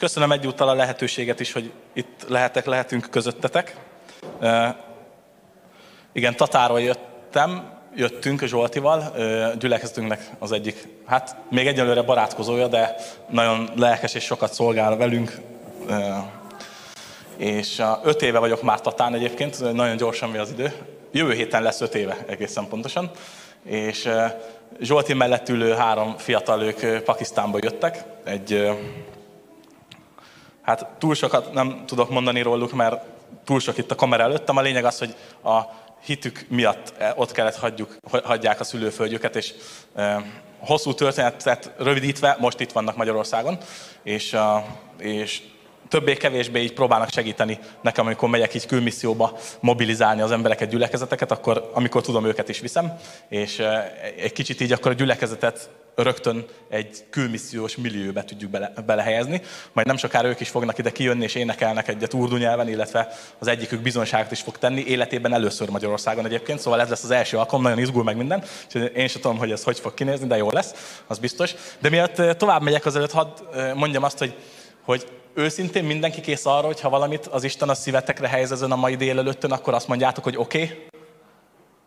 Köszönöm egyúttal a lehetőséget is, hogy itt lehetek, lehetünk közöttetek. Igen, Tatáról jöttem, jöttünk Zsoltival, gyülekezetünknek az egyik, hát még egyelőre barátkozója, de nagyon lelkes és sokat szolgál velünk. És öt éve vagyok már Tatán egyébként, nagyon gyorsan mi az idő. Jövő héten lesz öt éve egészen pontosan. És Zsolti mellett ülő három fiatal ők Pakisztánba jöttek, egy Hát túl sokat nem tudok mondani róluk, mert túl sok itt a kamera előttem. A lényeg az, hogy a hitük miatt eh, ott kellett hagyjuk, hagyják a szülőföldjüket, és e, hosszú történetet rövidítve most itt vannak Magyarországon, és, a, és többé-kevésbé így próbálnak segíteni nekem, amikor megyek így külmisszióba mobilizálni az embereket, gyülekezeteket, akkor amikor tudom, őket is viszem, és egy kicsit így akkor a gyülekezetet rögtön egy külmissziós millióbe tudjuk bele, belehelyezni. Majd nem sokára ők is fognak ide kijönni, és énekelnek egyet urdu nyelven, illetve az egyikük bizonyságot is fog tenni, életében először Magyarországon egyébként, szóval ez lesz az első alkalom, nagyon izgul meg minden, és én sem tudom, hogy ez hogy fog kinézni, de jó lesz, az biztos. De miatt tovább megyek azelőtt, hadd mondjam azt, hogy, hogy őszintén mindenki kész arra, hogy ha valamit az Isten a szívetekre helyez ezen a mai délelőttön, akkor azt mondjátok, hogy oké? Okay?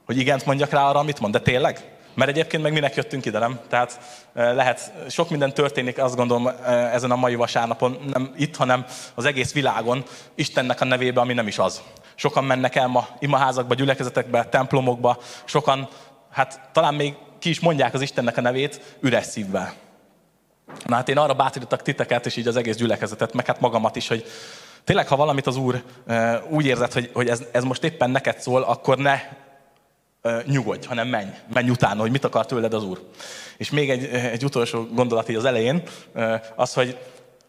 Hogy igent mondjak rá arra, amit mond, de tényleg? Mert egyébként meg minek jöttünk ide, nem? Tehát lehet, sok minden történik, azt gondolom ezen a mai vasárnapon, nem itt, hanem az egész világon, Istennek a nevébe, ami nem is az. Sokan mennek el ma imaházakba, gyülekezetekbe, templomokba, sokan, hát talán még ki is mondják az Istennek a nevét üres szívvel. Na hát én arra bátorítok titeket, és így az egész gyülekezetet, meg hát magamat is, hogy tényleg, ha valamit az Úr úgy érzed, hogy, hogy ez, ez most éppen neked szól, akkor ne nyugodj, hanem menj. Menj utána, hogy mit akar tőled az Úr. És még egy, egy utolsó gondolat így az elején, az, hogy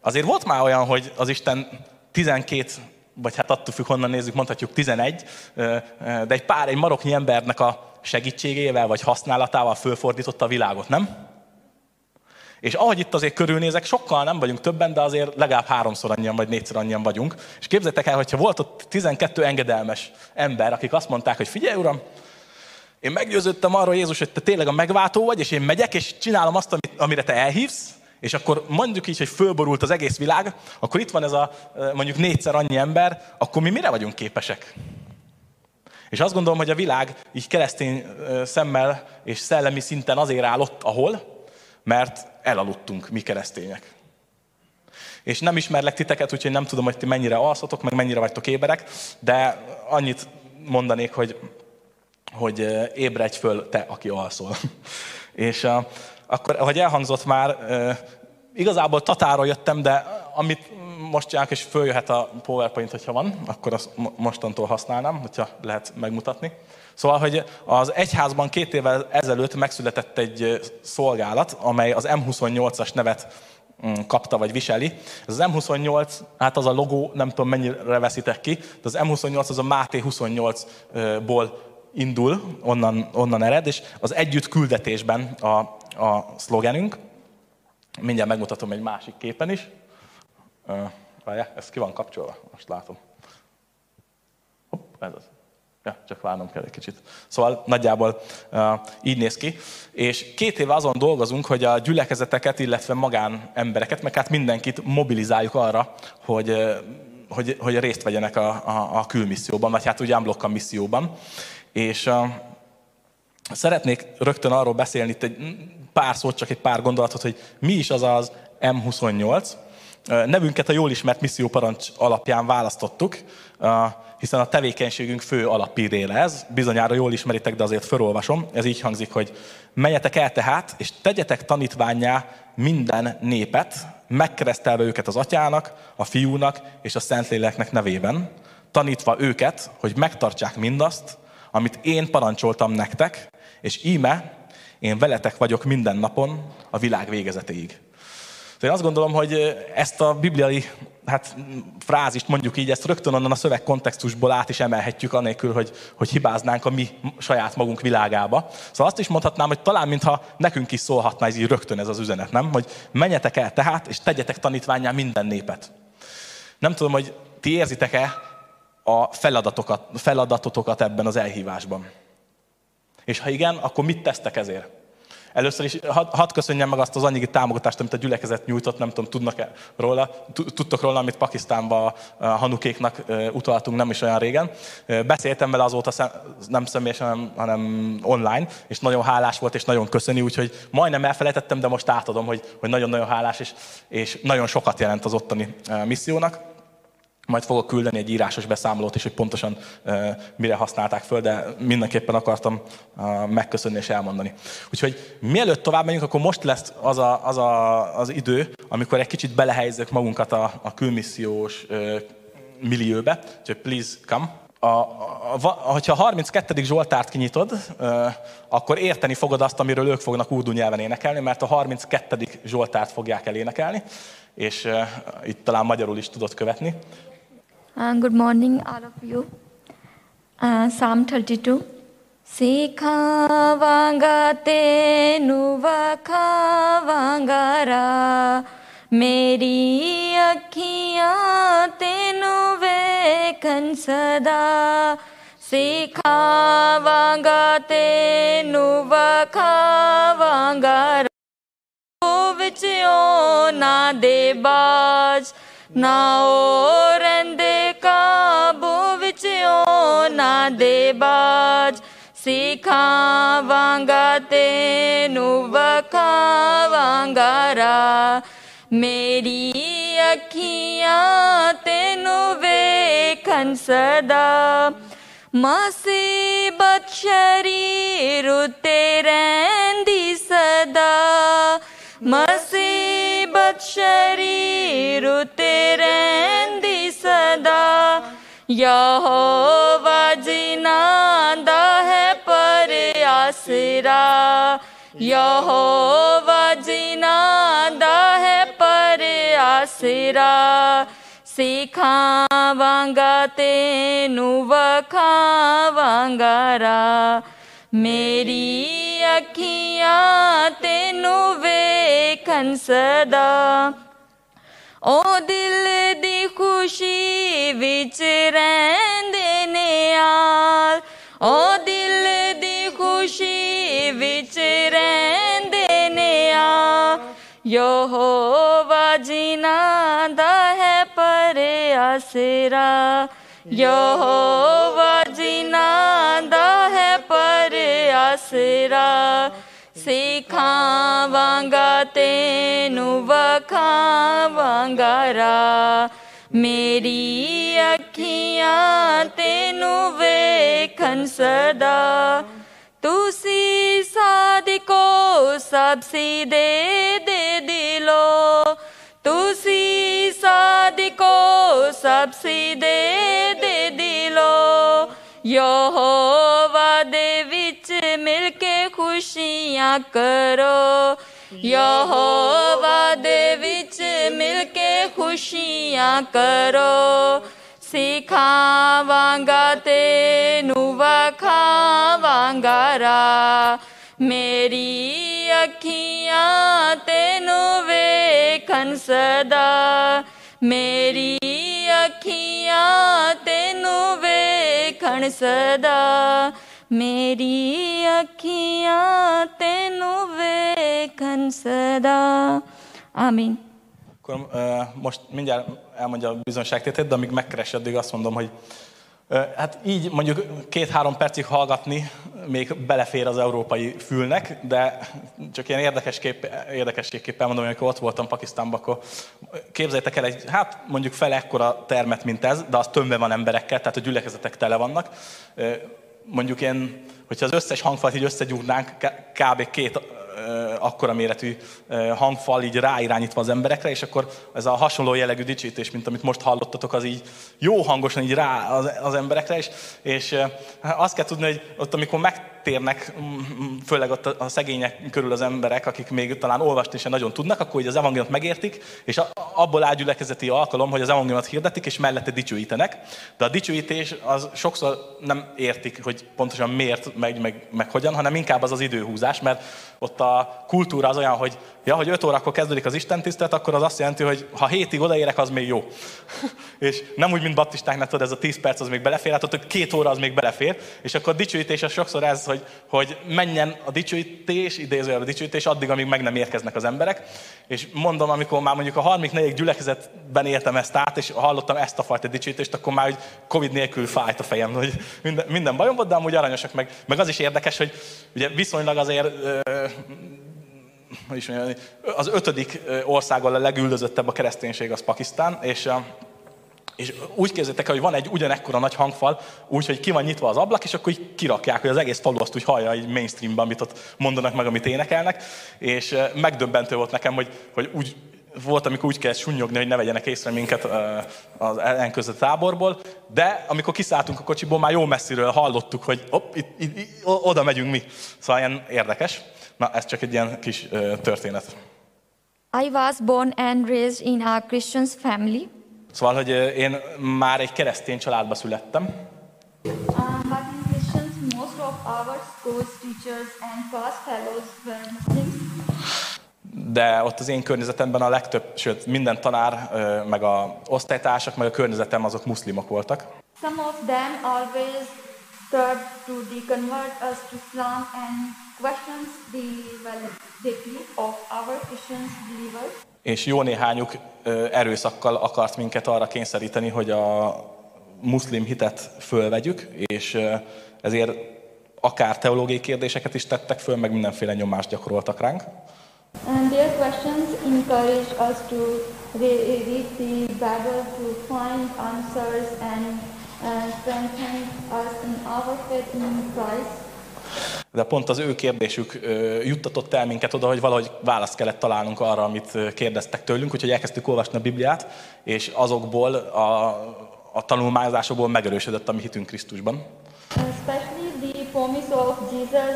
azért volt már olyan, hogy az Isten 12 vagy hát attól függ, honnan nézzük, mondhatjuk 11, de egy pár, egy maroknyi embernek a segítségével vagy használatával fölfordította a világot, nem? És ahogy itt azért körülnézek, sokkal nem vagyunk többen, de azért legalább háromszor annyian vagy négyszer annyian vagyunk. És képzeljétek el, hogyha volt ott 12 engedelmes ember, akik azt mondták, hogy figyelj uram, én meggyőződtem arról, Jézus, hogy te tényleg a megváltó vagy, és én megyek, és csinálom azt, amire te elhívsz, és akkor mondjuk így, hogy fölborult az egész világ, akkor itt van ez a mondjuk négyszer annyi ember, akkor mi mire vagyunk képesek? És azt gondolom, hogy a világ így keresztény szemmel és szellemi szinten azért áll ott, ahol, mert elaludtunk mi keresztények. És nem ismerlek titeket, úgyhogy nem tudom, hogy ti mennyire alszotok, meg mennyire vagytok éberek, de annyit mondanék, hogy, hogy ébredj föl te, aki alszol. És akkor, ahogy elhangzott már, igazából Tatára jöttem, de amit most csinálok, és följöhet a PowerPoint, hogyha van, akkor azt mostantól használnám, hogyha lehet megmutatni. Szóval, hogy az egyházban két évvel ezelőtt megszületett egy szolgálat, amely az M28-as nevet mm, kapta vagy viseli. Ez az M28, hát az a logó, nem tudom mennyire veszitek ki, de az M28 az a Máté 28-ból indul, onnan, onnan ered, és az együtt küldetésben a, a szlogenünk. Mindjárt megmutatom egy másik képen is. Várjál, ez ki van kapcsolva, most látom. Hopp, ez az. Ja, csak várnom kell egy kicsit. Szóval nagyjából uh, így néz ki. És két éve azon dolgozunk, hogy a gyülekezeteket, illetve magán embereket, meg hát mindenkit mobilizáljuk arra, hogy, uh, hogy, hogy részt vegyenek a, a, a külmisszióban, vagy hát ugye Amblokka misszióban. És uh, szeretnék rögtön arról beszélni itt egy pár szót, csak egy pár gondolatot, hogy mi is az az M28, Nevünket a jól ismert misszióparancs alapján választottuk, hiszen a tevékenységünk fő alapíréle ez. Bizonyára jól ismeritek, de azért felolvasom. Ez így hangzik, hogy menjetek el tehát, és tegyetek tanítványá minden népet, megkeresztelve őket az atyának, a fiúnak és a szentléleknek nevében, tanítva őket, hogy megtartsák mindazt, amit én parancsoltam nektek, és íme, én veletek vagyok minden napon a világ végezetéig. De én azt gondolom, hogy ezt a bibliai hát, frázist mondjuk így, ezt rögtön onnan a szöveg kontextusból át is emelhetjük, anélkül, hogy, hogy hibáznánk a mi saját magunk világába. Szóval azt is mondhatnám, hogy talán mintha nekünk is szólhatna ez így rögtön ez az üzenet, nem? Hogy menjetek el tehát, és tegyetek tanítványá minden népet. Nem tudom, hogy ti érzitek-e a feladatokat, feladatotokat ebben az elhívásban. És ha igen, akkor mit tesztek ezért? Először is hadd had köszönjem meg azt az anyagi támogatást, amit a gyülekezet nyújtott, nem tudom, tudnak-e róla, tudtok róla, amit Pakisztánba a hanukéknak utaltunk nem is olyan régen. Beszéltem vele azóta nem személyesen, hanem, hanem online, és nagyon hálás volt, és nagyon köszöni, úgyhogy majdnem elfelejtettem, de most átadom, hogy, hogy nagyon-nagyon hálás, és, és nagyon sokat jelent az ottani missziónak majd fogok küldeni egy írásos beszámolót is, hogy pontosan mire használták föl, de mindenképpen akartam megköszönni és elmondani. Úgyhogy mielőtt tovább megyünk, akkor most lesz az a, az, a, az idő, amikor egy kicsit belehelyezek magunkat a, a külmissziós millióbe. Úgyhogy please come a, a, a, ha a 32. Zsoltárt kinyitod, ö, akkor érteni fogod azt, amiről ők fognak úrdu nyelven énekelni, mert a 32. Zsoltárt fogják elénekelni, és ö, itt talán magyarul is tudod követni. Uh, good morning, all of you. Uh, Psalm 32. ਸਿਖਾਵਾਂਗਾ ਤੈਨੂੰ ਵਖਾਵਾਂਗਾ ਰਾ ਮੇਰੀ ਅੱਖੀਆਂ ਤੈਨੂੰ लेखन सदा सिखावांगा तेनु, वखावांगा ओ ना दे बाज, ना ओ रंदे काबू विच ना दे बाज। सिखावांगा तेनु, वखावांगा रा, मेरी ਅੱਖੀਆਂ ਤੈਨੂੰ ਵੇਖਣ ਸਦਾ ਮੁਸੀਬਤ ਸ਼ਰੀਰ ਉਤੇ ਰਹਿੰਦੀ ਸਦਾ ਮੁਸੀਬਤ ਸ਼ਰੀਰ ਉਤੇ ਰਹਿੰਦੀ ਸਦਾ ਯਹੋਵਾ ਜਿਨਾ ਦਾ ਹੈ ਪਰ ਆਸਰਾ यहोवा जिनादा है पर आसरा, सिखावांगा तेनु, वखावांगा रा। मेरी अखियाँ तेनु वेखन सदा। ओ दिल दी खुशी विच रहंदे ने ओ दिल ਯਹੋਵਾ ਜਿਨਾ ਦਾ ਹੈ ਪਰ ਆਸਰਾ ਯਹੋਵਾ ਜਿਨਾ ਦਾ ਹੈ ਪਰ ਆਸਰਾ ਸਿਖਾਵਾਂਗਾ ਤੈਨੂੰ ਵਖਾਵਾਂਗਾ ਰਾ। ਮੇਰੀ ਅੱਖੀਆਂ ਤੈਨੂੰ ਵੇਖਣ ਸਦਾ। सबसी दे दे दिलो। तुसी सादी को सबसी दे दे दिलो। यो हो वादे विच मिलके खुशियाँ करो। यो हो वादे विच मिलके खुशियाँ करो। सिखावांगा तेनु, वखावांगा रा। मेरी ਅੱਖੀਆਂ ਤੈਨੂੰ ਵੇਖਣ ਸਦਾ ਮੇਰੀ ਅੱਖੀਆਂ ਤੈਨੂੰ ਵੇਖਣ ਸਦਾ ਮੇਰੀ ਅੱਖੀਆਂ ਤੈਨੂੰ ਵੇਖਣ ਸਦਾ ਆਮੀਨ Akkor uh, most mindjárt elmondja a bizonságtétét, de amíg megkeresi, addig azt mondom, hogy Hát így mondjuk két-három percig hallgatni még belefér az európai fülnek, de csak ilyen érdekesképp, érdekességképpen mondom, amikor ott voltam Pakisztánban, akkor képzeljétek el egy, hát mondjuk fele ekkora termet, mint ez, de az tömve van emberekkel, tehát a gyülekezetek tele vannak. Mondjuk én, hogyha az összes hangfalat így összegyúrnánk, kb. két akkora méretű hangfal így ráirányítva az emberekre, és akkor ez a hasonló jellegű dicsítés, mint amit most hallottatok, az így jó hangosan így rá az, az emberekre, és, és azt kell tudni, hogy ott amikor megtérnek, főleg ott a szegények körül az emberek, akik még talán olvasni sem nagyon tudnak, akkor így az evangéliumot megértik, és abból áll gyülekezeti alkalom, hogy az evangéliumot hirdetik, és mellette dicsőítenek. De a dicsőítés az sokszor nem értik, hogy pontosan miért megy, meg, meg hogyan, hanem inkább az az időhúzás, mert ott a kultúra az olyan, hogy ja, hogy 5 órakor kezdődik az Isten tisztelet, akkor az azt jelenti, hogy ha hétig odaérek, az még jó. és nem úgy, mint baptistáknál, tudod, ez a 10 perc az még belefér, hát ott két óra az még belefér, és akkor dicsőítés az sokszor ez, hogy, hogy menjen a dicsőítés, idézőjelben a dicsőítés, addig, amíg meg nem érkeznek az emberek. És mondom, amikor már mondjuk a 34. gyülekezetben éltem ezt át, és hallottam ezt a fajta dicsőítést, akkor már hogy Covid nélkül fájt a fejem, hogy minden, minden bajom volt, de amúgy aranyosak meg. Meg az is érdekes, hogy ugye viszonylag azért hogy is mondjam, az ötödik országgal a legüldözöttebb a kereszténység az Pakisztán, és és úgy képzeljétek el, hogy van egy ugyanekkora nagy hangfal, úgy, hogy ki van nyitva az ablak, és akkor így kirakják, hogy az egész falu azt úgy hallja egy mainstreamban, amit ott mondanak meg, amit énekelnek. És megdöbbentő volt nekem, hogy, hogy úgy, volt, amikor úgy kellett sunyogni, hogy ne vegyenek észre minket az ellenközött táborból, de amikor kiszálltunk a kocsiból, már jó messziről hallottuk, hogy op, itt, itt, itt, oda megyünk mi. Szóval ilyen érdekes. Na, ez csak egy ilyen kis történet. I was born and raised in a Christian family. Szóval, hogy én már egy keresztény családba születtem. But in Christians, most of our schools, teachers and class fellows were Muslims. De ott az én környezetemben a legtöbb, sőt minden tanár, meg a osztálytársak, meg a környezetem azok muszlimok voltak. Some of them always tried to deconvert us to Islam and questions the validity of our Christian believers és jó néhányuk erőszakkal akart minket arra kényszeríteni, hogy a muszlim hitet fölvegyük, és ezért akár teológiai kérdéseket is tettek föl, meg mindenféle nyomást gyakoroltak ránk. And their questions encourage us to read the Bible to find answers and uh, strengthen us in our faith in Christ de pont az ő kérdésük juttatott el minket oda, hogy valahogy választ kellett találnunk arra, amit kérdeztek tőlünk, úgyhogy elkezdtük olvasni a Bibliát, és azokból a, a tanulmányozásokból megerősödött a mi hitünk Krisztusban. Especially the promise of Jesus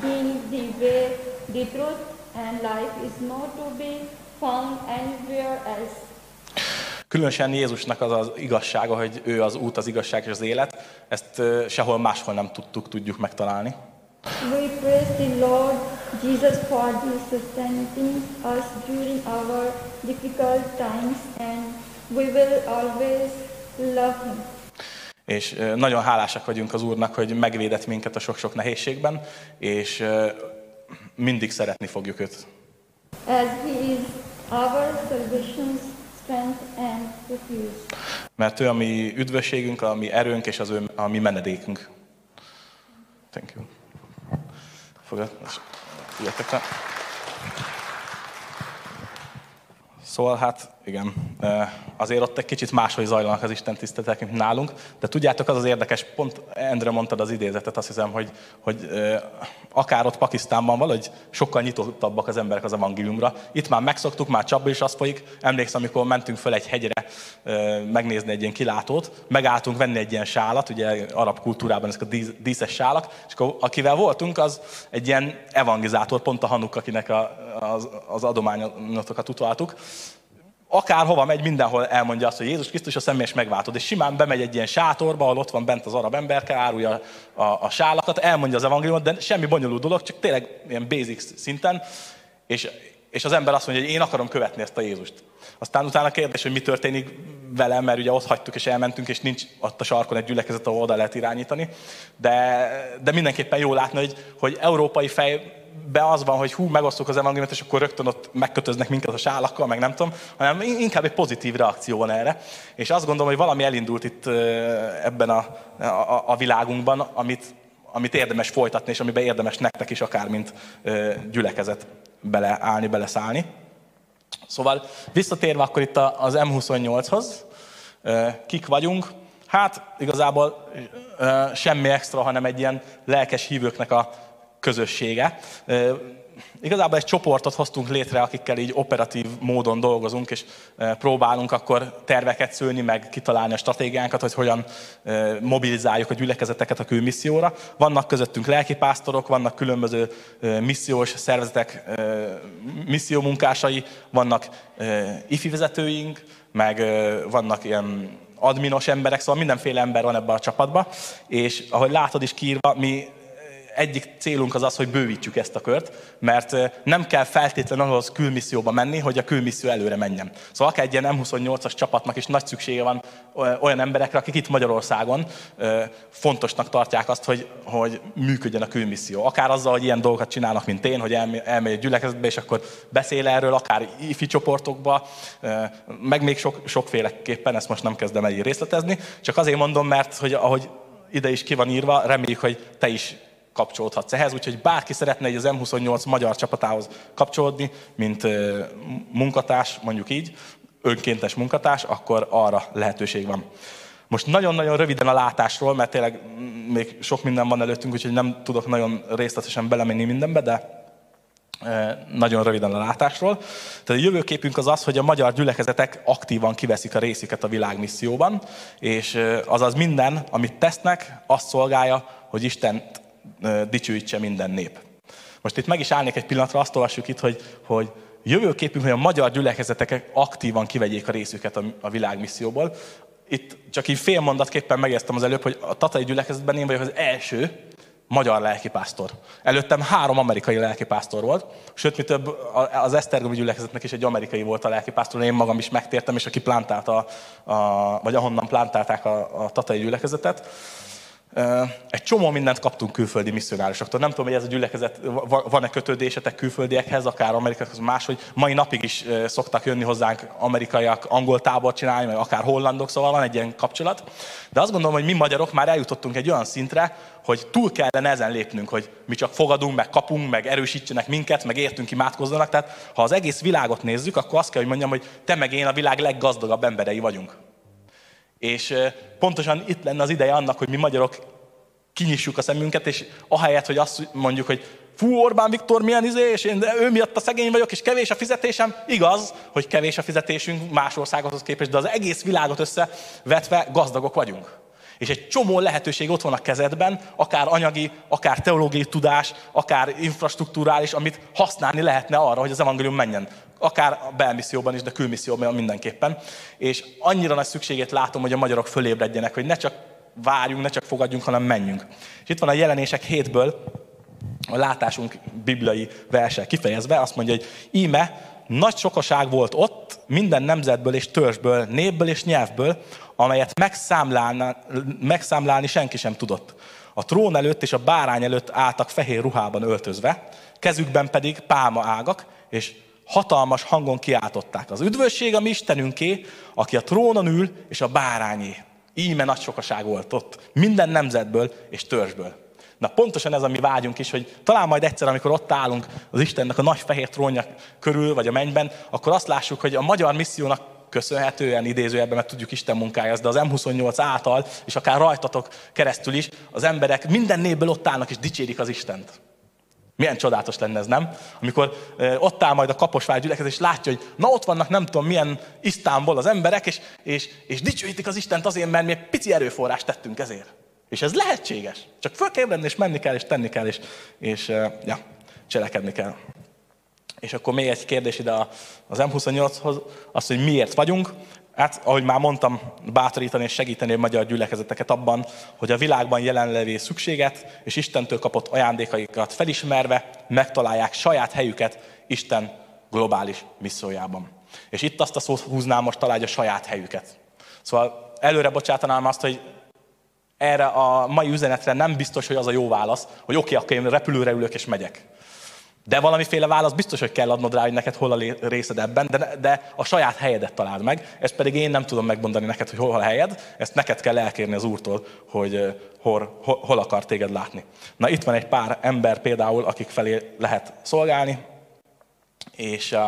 being the way, the truth and life is not to be found anywhere else. Különösen Jézusnak az az igazsága, hogy ő az út, az igazság és az élet, ezt sehol máshol nem tudtuk, tudjuk megtalálni. We praise the Lord Jesus for sustaining us during our difficult times and we will always love Him. És nagyon hálásak vagyunk az Úrnak, hogy megvédett minket a sok-sok nehézségben, és mindig szeretni fogjuk őt. As He is our salvation. Mert ő a mi üdvösségünk, a mi erőnk és az ő a mi menedékünk. Thank you. Fogad, Szóval hát igen, azért ott egy kicsit máshogy zajlanak az Isten tiszteletek, mint nálunk, de tudjátok, az az érdekes, pont Endre mondtad az idézetet, azt hiszem, hogy, hogy akár ott Pakisztánban valahogy sokkal nyitottabbak az emberek az evangéliumra. Itt már megszoktuk, már csapba is az folyik. Emlékszem, amikor mentünk föl egy hegyre megnézni egy ilyen kilátót, megálltunk venni egy ilyen sálat, ugye arab kultúrában ezek a díszes sálak, és akkor akivel voltunk, az egy ilyen evangelizátor, pont a Hanuk, akinek a, az, az adományotokat utaltuk, akárhova megy, mindenhol elmondja azt, hogy Jézus Krisztus a személyes megváltod. És simán bemegy egy ilyen sátorba, ahol ott van bent az arab emberke, árulja a, a, a sálakat, elmondja az evangéliumot, de semmi bonyolult dolog, csak tényleg ilyen basic szinten. És, és az ember azt mondja, hogy én akarom követni ezt a Jézust. Aztán utána kérdés, hogy mi történik velem, mert ugye ott hagytuk és elmentünk, és nincs ott a sarkon egy gyülekezet, ahol oda lehet irányítani. De, de mindenképpen jó látni, hogy, hogy európai fej be az van, hogy hú, megosztjuk az evangéliumot, és akkor rögtön ott megkötöznek minket a sálakkal, meg nem tudom, hanem inkább egy pozitív reakció van erre. És azt gondolom, hogy valami elindult itt ebben a, a, a világunkban, amit, amit érdemes folytatni, és amiben érdemes nektek is akár, mint gyülekezet beleállni, beleszállni. Szóval visszatérve akkor itt az M28-hoz, kik vagyunk, hát igazából semmi extra, hanem egy ilyen lelkes hívőknek a közössége. Igazából egy csoportot hoztunk létre, akikkel így operatív módon dolgozunk, és próbálunk akkor terveket szülni, meg kitalálni a stratégiánkat, hogy hogyan mobilizáljuk a gyülekezeteket a külmisszióra. Vannak közöttünk lelkipásztorok, vannak különböző missziós szervezetek missziómunkásai, vannak ifi vezetőink, meg vannak ilyen adminos emberek, szóval mindenféle ember van ebben a csapatban, és ahogy látod is kiírva, mi egyik célunk az az, hogy bővítsük ezt a kört, mert nem kell feltétlenül ahhoz külmisszióba menni, hogy a külmisszió előre menjen. Szóval akár egy ilyen M28-as csapatnak is nagy szüksége van olyan emberekre, akik itt Magyarországon fontosnak tartják azt, hogy, hogy működjön a külmisszió. Akár azzal, hogy ilyen dolgokat csinálnak, mint én, hogy elmegy egy gyülekezetbe, és akkor beszél erről, akár ifi csoportokba, meg még sok, sokféleképpen, ezt most nem kezdem el részletezni, csak azért mondom, mert hogy ahogy ide is ki van írva, reméljük, hogy te is kapcsolódhatsz ehhez, úgyhogy bárki szeretne egy az M28 magyar csapatához kapcsolódni, mint munkatárs, mondjuk így, önkéntes munkatárs, akkor arra lehetőség van. Most nagyon-nagyon röviden a látásról, mert tényleg még sok minden van előttünk, úgyhogy nem tudok nagyon részletesen belemenni mindenbe, de nagyon röviden a látásról. Tehát a jövőképünk az az, hogy a magyar gyülekezetek aktívan kiveszik a részüket a világmisszióban, és azaz minden, amit tesznek, azt szolgálja, hogy Isten dicsőítse minden nép. Most itt meg is állnék egy pillanatra, azt olvassuk itt, hogy, hogy jövőképünk, hogy a magyar gyülekezetek aktívan kivegyék a részüket a, a világmisszióból. Itt csak így fél mondatképpen megértem az előbb, hogy a tatai gyülekezetben én vagyok az első, magyar lelkipásztor. Előttem három amerikai lelkipásztor volt, sőt, mi több, az Esztergomi gyülekezetnek is egy amerikai volt a lelkipásztor, én magam is megtértem, és aki plantálta, a, vagy ahonnan plantálták a, a tatai gyülekezetet egy csomó mindent kaptunk külföldi misszionárisoktól. Nem tudom, hogy ez a gyülekezet, van-e kötődésetek külföldiekhez, akár amerikaiakhoz, máshogy. Mai napig is szoktak jönni hozzánk amerikaiak, angol tábor csinálni, vagy akár hollandok, szóval van egy ilyen kapcsolat. De azt gondolom, hogy mi magyarok már eljutottunk egy olyan szintre, hogy túl kellene ezen lépnünk, hogy mi csak fogadunk, meg kapunk, meg erősítsenek minket, meg értünk, imádkozzanak. Tehát ha az egész világot nézzük, akkor azt kell, hogy mondjam, hogy te meg én a világ leggazdagabb emberei vagyunk. És pontosan itt lenne az ideje annak, hogy mi magyarok kinyissuk a szemünket, és ahelyett, hogy azt mondjuk, hogy fú, Orbán Viktor milyen izé, és én ő miatt a szegény vagyok, és kevés a fizetésem. Igaz, hogy kevés a fizetésünk más országokhoz képest, de az egész világot összevetve gazdagok vagyunk. És egy csomó lehetőség ott van a kezedben, akár anyagi, akár teológiai tudás, akár infrastruktúrális, amit használni lehetne arra, hogy az evangélium menjen. Akár a belmisszióban is, de külmisszióban mindenképpen. És annyira nagy szükségét látom, hogy a magyarok fölébredjenek, hogy ne csak várjunk, ne csak fogadjunk, hanem menjünk. És itt van a jelenések hétből, a látásunk bibliai verse kifejezve, azt mondja, hogy íme nagy sokaság volt ott, minden nemzetből és törzsből, népből és nyelvből, amelyet megszámlálni, megszámlálni senki sem tudott. A trón előtt és a bárány előtt álltak fehér ruhában öltözve, kezükben pedig pálma ágak, és hatalmas hangon kiáltották. Az üdvösség a mi Istenünké, aki a trónon ül, és a bárányé. Íme nagy sokaság volt ott, minden nemzetből és törzsből. Na pontosan ez a mi vágyunk is, hogy talán majd egyszer, amikor ott állunk az Istennek a nagy fehér trónja körül, vagy a mennyben, akkor azt lássuk, hogy a magyar missziónak köszönhetően idézőjelben, mert tudjuk Isten munkája, de az M28 által, és akár rajtatok keresztül is, az emberek minden névből ott állnak és dicsérik az Istent. Milyen csodálatos lenne ez, nem? Amikor ott áll majd a Kaposvár gyülekezet, és látja, hogy na ott vannak nem tudom milyen Isztánból az emberek, és, és, és dicsőítik az Istent azért, mert mi egy pici erőforrást tettünk ezért. És ez lehetséges. Csak föl kell ébredni, és menni kell, és tenni kell, és, és ja, cselekedni kell. És akkor még egy kérdés ide az M28-hoz, az, hogy miért vagyunk. Hát, ahogy már mondtam, bátorítani és segíteni a magyar gyülekezeteket abban, hogy a világban jelenlevő szükséget és Istentől kapott ajándékaikat felismerve megtalálják saját helyüket Isten globális missziójában. És itt azt a szót húznám most találja saját helyüket. Szóval előre bocsátanám azt, hogy erre a mai üzenetre nem biztos, hogy az a jó válasz, hogy oké, okay, akkor én repülőre ülök és megyek. De valamiféle válasz biztos, hogy kell adnod rá, hogy neked hol a részed ebben, de, de a saját helyedet találd meg. Ezt pedig én nem tudom megmondani neked, hogy hol a helyed, ezt neked kell elkérni az Úrtól, hogy hol, hol, hol akar téged látni. Na itt van egy pár ember például, akik felé lehet szolgálni, és uh,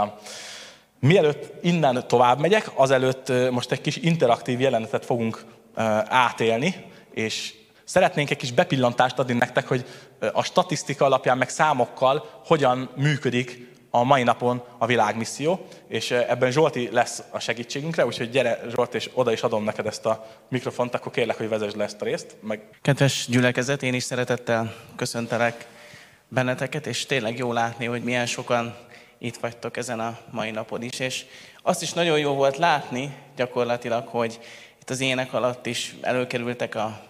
mielőtt innen tovább megyek, azelőtt uh, most egy kis interaktív jelenetet fogunk uh, átélni, és Szeretnénk egy kis bepillantást adni nektek, hogy a statisztika alapján, meg számokkal hogyan működik a mai napon a világmisszió, és ebben Zsolti lesz a segítségünkre, úgyhogy gyere Zsolt, és oda is adom neked ezt a mikrofont, akkor kérlek, hogy vezesd le ezt a részt. Meg... Kedves gyülekezet, én is szeretettel köszöntelek benneteket, és tényleg jó látni, hogy milyen sokan itt vagytok ezen a mai napon is, és azt is nagyon jó volt látni gyakorlatilag, hogy itt az ének alatt is előkerültek a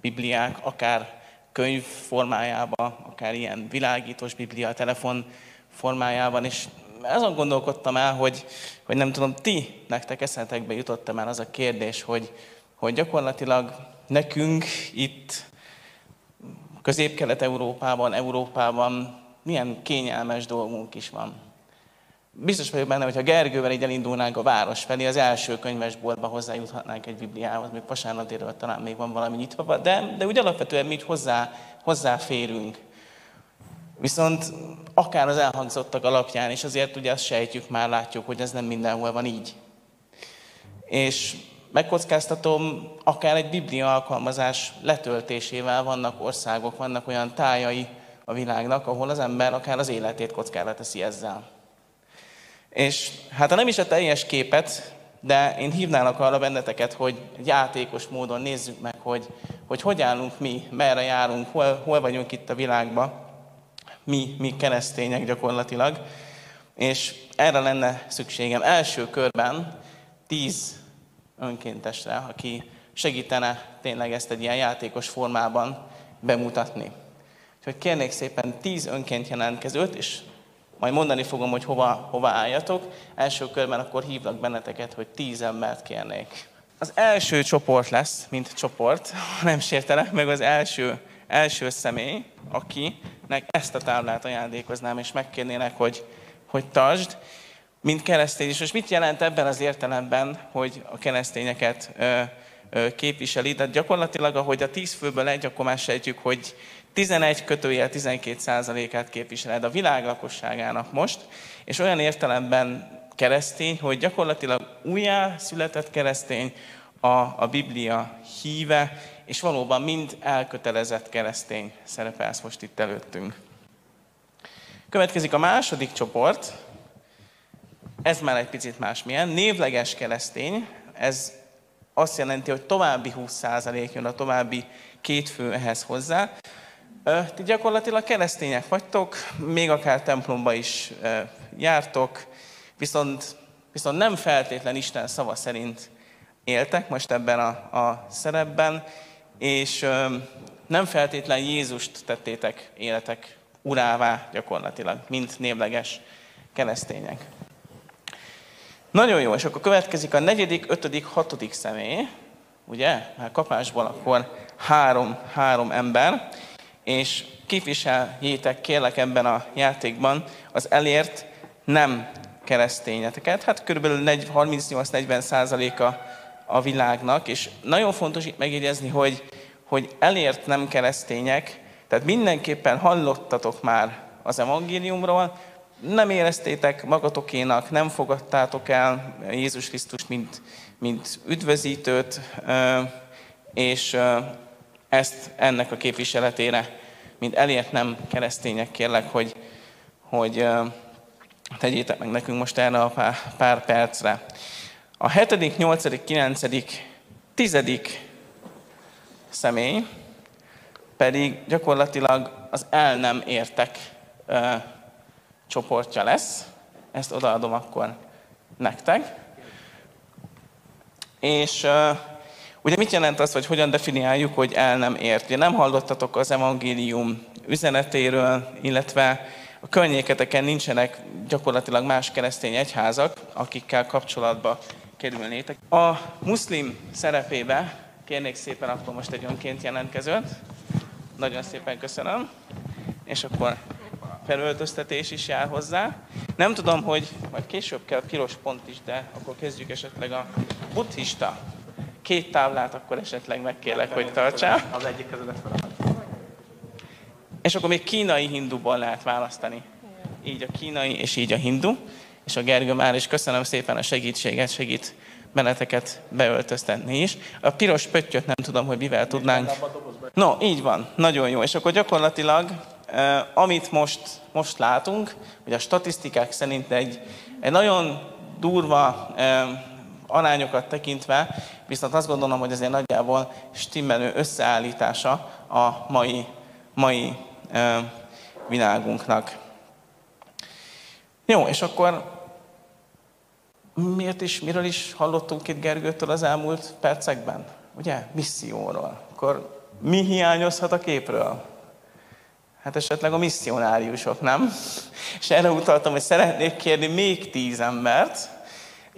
Bibliák, akár könyv formájában, akár ilyen világítós biblia, telefon formájában, és azon gondolkodtam el, hogy, hogy nem tudom, ti, nektek eszetekbe jutott már az a kérdés, hogy, hogy gyakorlatilag nekünk itt Közép-Kelet-Európában, Európában milyen kényelmes dolgunk is van. Biztos vagyok benne, hogy ha Gergővel így elindulnánk a város felé, az első könyvesboltba hozzájuthatnánk egy Bibliához, még vasárnatéről talán még van valami nyitva, de, de úgy alapvetően mi hozzá, hozzáférünk. Viszont akár az elhangzottak alapján is azért ugye azt sejtjük, már látjuk, hogy ez nem mindenhol van így. És megkockáztatom, akár egy biblia alkalmazás letöltésével vannak országok, vannak olyan tájai a világnak, ahol az ember akár az életét kockára teszi ezzel. És hát ha nem is a teljes képet, de én hívnálak arra benneteket, hogy játékos módon nézzük meg, hogy hogy, hogy állunk mi, merre járunk, hol, hol vagyunk itt a világban, mi, mi keresztények gyakorlatilag. És erre lenne szükségem első körben tíz önkéntesre, aki segítene tényleg ezt egy ilyen játékos formában bemutatni. Úgyhogy kérnék szépen tíz önként jelentkezőt, és majd mondani fogom, hogy hova, hova álljatok. Első körben akkor hívlak benneteket, hogy tíz embert kérnék. Az első csoport lesz, mint csoport, nem sértelek meg az első, első személy, akinek ezt a táblát ajándékoznám, és megkérnének, hogy, hogy tartsd, mint keresztény. És most mit jelent ebben az értelemben, hogy a keresztényeket ö, ö, képviseli? De gyakorlatilag, ahogy a tíz főből egy, akkor már sejtjük, hogy 11 kötőjel 12 százalékát képviseled a világ lakosságának most, és olyan értelemben keresztény, hogy gyakorlatilag újjá született keresztény, a, a Biblia híve, és valóban mind elkötelezett keresztény szerepelsz most itt előttünk. Következik a második csoport, ez már egy picit másmilyen, névleges keresztény, ez azt jelenti, hogy további 20% jön a további két fő ehhez hozzá. Ti gyakorlatilag keresztények vagytok, még akár templomba is jártok, viszont, viszont nem feltétlen Isten szava szerint éltek most ebben a, a szerepben, és nem feltétlen Jézust tettétek életek urává gyakorlatilag, mint névleges keresztények. Nagyon jó, és akkor következik a negyedik, ötödik, hatodik személy, ugye? Már kapásból akkor három, három ember, és képviseljétek kérlek ebben a játékban az elért nem keresztényeteket. Hát körülbelül 38-40 százaléka a világnak, és nagyon fontos itt megjegyezni, hogy, hogy elért nem keresztények, tehát mindenképpen hallottatok már az evangéliumról, nem éreztétek magatokénak, nem fogadtátok el Jézus Krisztus, mint, mint üdvözítőt, és ezt ennek a képviseletére, mint elért nem keresztények kérlek, hogy, hogy tegyétek meg nekünk most erre a pár, pár percre. A hetedik, nyolcadik, kilencedik, tizedik személy pedig gyakorlatilag az el nem értek ö, csoportja lesz. Ezt odaadom akkor nektek. És ö, ugye mit jelent az, hogy hogyan definiáljuk, hogy el nem ért? Ugye nem hallottatok az evangélium üzenetéről, illetve a környéketeken nincsenek gyakorlatilag más keresztény egyházak, akikkel kapcsolatba kerülnétek. A muszlim szerepébe kérnék szépen akkor most egy önként jelentkezőt. Nagyon szépen köszönöm. És akkor felöltöztetés is jár hozzá. Nem tudom, hogy majd később kell piros pont is, de akkor kezdjük esetleg a buddhista. Két táblát akkor esetleg megkérlek, hogy tartsál. Az egyik kezedet És akkor még kínai hinduból lehet választani. Így a kínai és így a hindu és a Gergő már is köszönöm szépen a segítséget, segít benneteket beöltöztetni is. A piros pöttyöt nem tudom, hogy mivel tudnánk. No, így van, nagyon jó. És akkor gyakorlatilag, amit most, most látunk, hogy a statisztikák szerint egy, egy nagyon durva arányokat tekintve, viszont azt gondolom, hogy ezért nagyjából stimmelő összeállítása a mai, mai eh, világunknak. Jó, és akkor miért is, miről is hallottunk itt Gergőtől az elmúlt percekben? Ugye? Misszióról. Akkor Mi hiányozhat a képről? Hát esetleg a misszionáriusok, nem? És erre utaltam, hogy szeretnék kérni még tíz embert,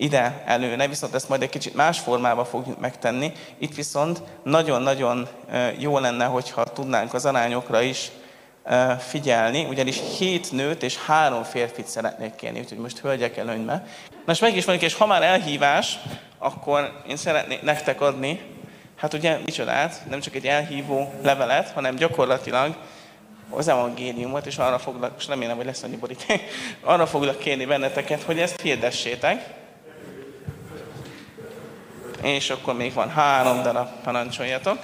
ide előne, viszont ezt majd egy kicsit más formában fogjuk megtenni. Itt viszont nagyon-nagyon jó lenne, hogyha tudnánk az arányokra is figyelni, ugyanis hét nőt és három férfit szeretnék kérni, úgyhogy most hölgyek előnybe. Most meg is mondjuk, és ha már elhívás, akkor én szeretnék nektek adni, hát ugye micsodát, nem csak egy elhívó levelet, hanem gyakorlatilag az evangéliumot, és arra foglak, és remélem, hogy lesz annyi boríték, arra foglak kérni benneteket, hogy ezt hirdessétek. És akkor még van három darab, parancsoljatok.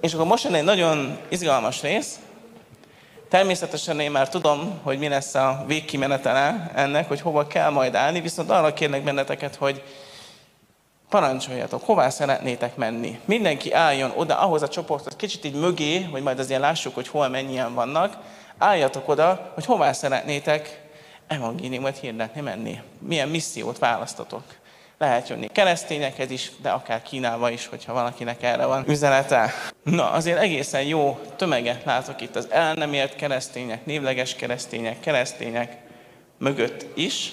És akkor most jön egy nagyon izgalmas rész. Természetesen én már tudom, hogy mi lesz a végkimenetele ennek, hogy hova kell majd állni, viszont arra kérnek benneteket, hogy parancsoljatok, hová szeretnétek menni. Mindenki álljon oda, ahhoz a csoporthoz, kicsit így mögé, hogy majd azért lássuk, hogy hol mennyien vannak. Álljatok oda, hogy hová szeretnétek evangéliumot hirdetni menni. Milyen missziót választotok. Lehet jönni keresztényekhez is, de akár Kínába is, hogyha valakinek erre van üzenete. Na, azért egészen jó tömeget látok itt az el nem keresztények, névleges keresztények, keresztények mögött is.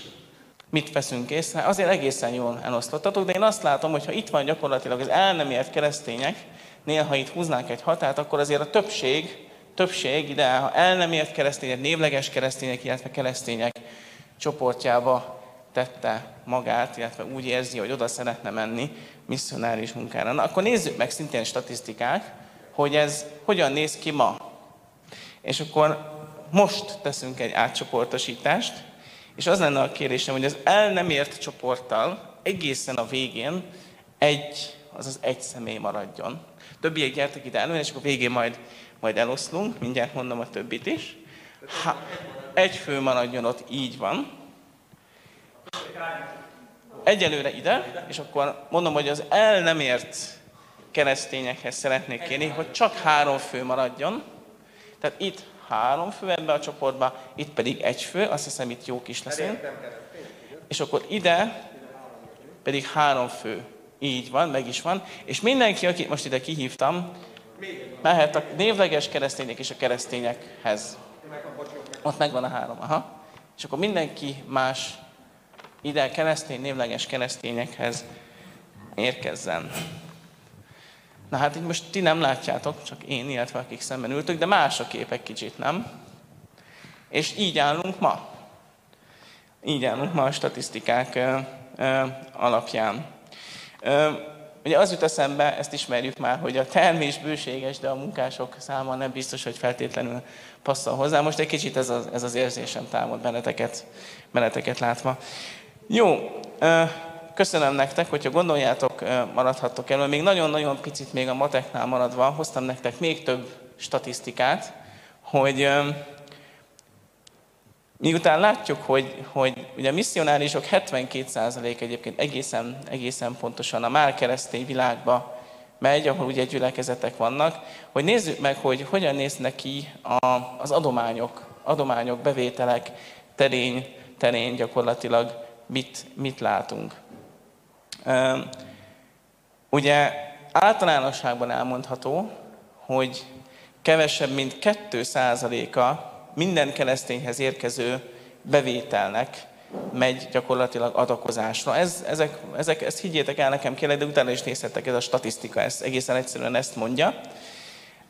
Mit veszünk észre? Azért egészen jól elosztottatok, de én azt látom, hogy ha itt van gyakorlatilag az el nem ért keresztények, néha itt húznánk egy határt, akkor azért a többség, többség ide, ha el nem ért keresztények, névleges keresztények, illetve keresztények csoportjába tette magát, illetve úgy érzi, hogy oda szeretne menni misszionáris munkára. Na, akkor nézzük meg szintén statisztikák, hogy ez hogyan néz ki ma. És akkor most teszünk egy átcsoportosítást, és az lenne a kérésem, hogy az el nem ért csoporttal egészen a végén egy, azaz egy személy maradjon. Többiek gyertek ide elő, és akkor végén majd, majd eloszlunk, mindjárt mondom a többit is. Ha, egy fő maradjon ott, így van. Egyelőre ide, és akkor mondom, hogy az el nem ért keresztényekhez szeretnék kérni, hogy csak három fő maradjon. Tehát itt három fő ebbe a csoportba, itt pedig egy fő, azt hiszem itt jó kis leszünk. És akkor ide pedig három fő. Így van, meg is van. És mindenki, akit most ide kihívtam, mehet a névleges keresztények és a keresztényekhez. Ott megvan a három, aha. És akkor mindenki más ide keresztény, névleges keresztényekhez érkezzen. Na hát így most ti nem látjátok, csak én, illetve akik szemben ültök, de más a képek kicsit, nem? És így állunk ma. Így állunk ma a statisztikák ö, ö, alapján. Ö, ugye az jut eszembe, ezt ismerjük már, hogy a termés bőséges, de a munkások száma nem biztos, hogy feltétlenül passzol hozzá. Most egy kicsit ez az, ez az érzésem támad benneteket, benneteket látva. Jó, köszönöm nektek, hogyha gondoljátok, maradhattok elő. Még nagyon-nagyon picit még a mateknál maradva, hoztam nektek még több statisztikát, hogy miután látjuk, hogy, hogy ugye a misszionárisok 72% egyébként egészen, egészen pontosan a már keresztény világba megy, ahol ugye gyülekezetek vannak, hogy nézzük meg, hogy hogyan néznek ki a, az adományok, adományok, bevételek terén, terén gyakorlatilag mit, mit látunk. Ugye általánosságban elmondható, hogy kevesebb, mint 2%-a minden keresztényhez érkező bevételnek megy gyakorlatilag adakozásra. Ez, ezek, ezek, ezt higgyétek el nekem kérlek, de utána is nézhetek, ez a statisztika, ez egészen egyszerűen ezt mondja.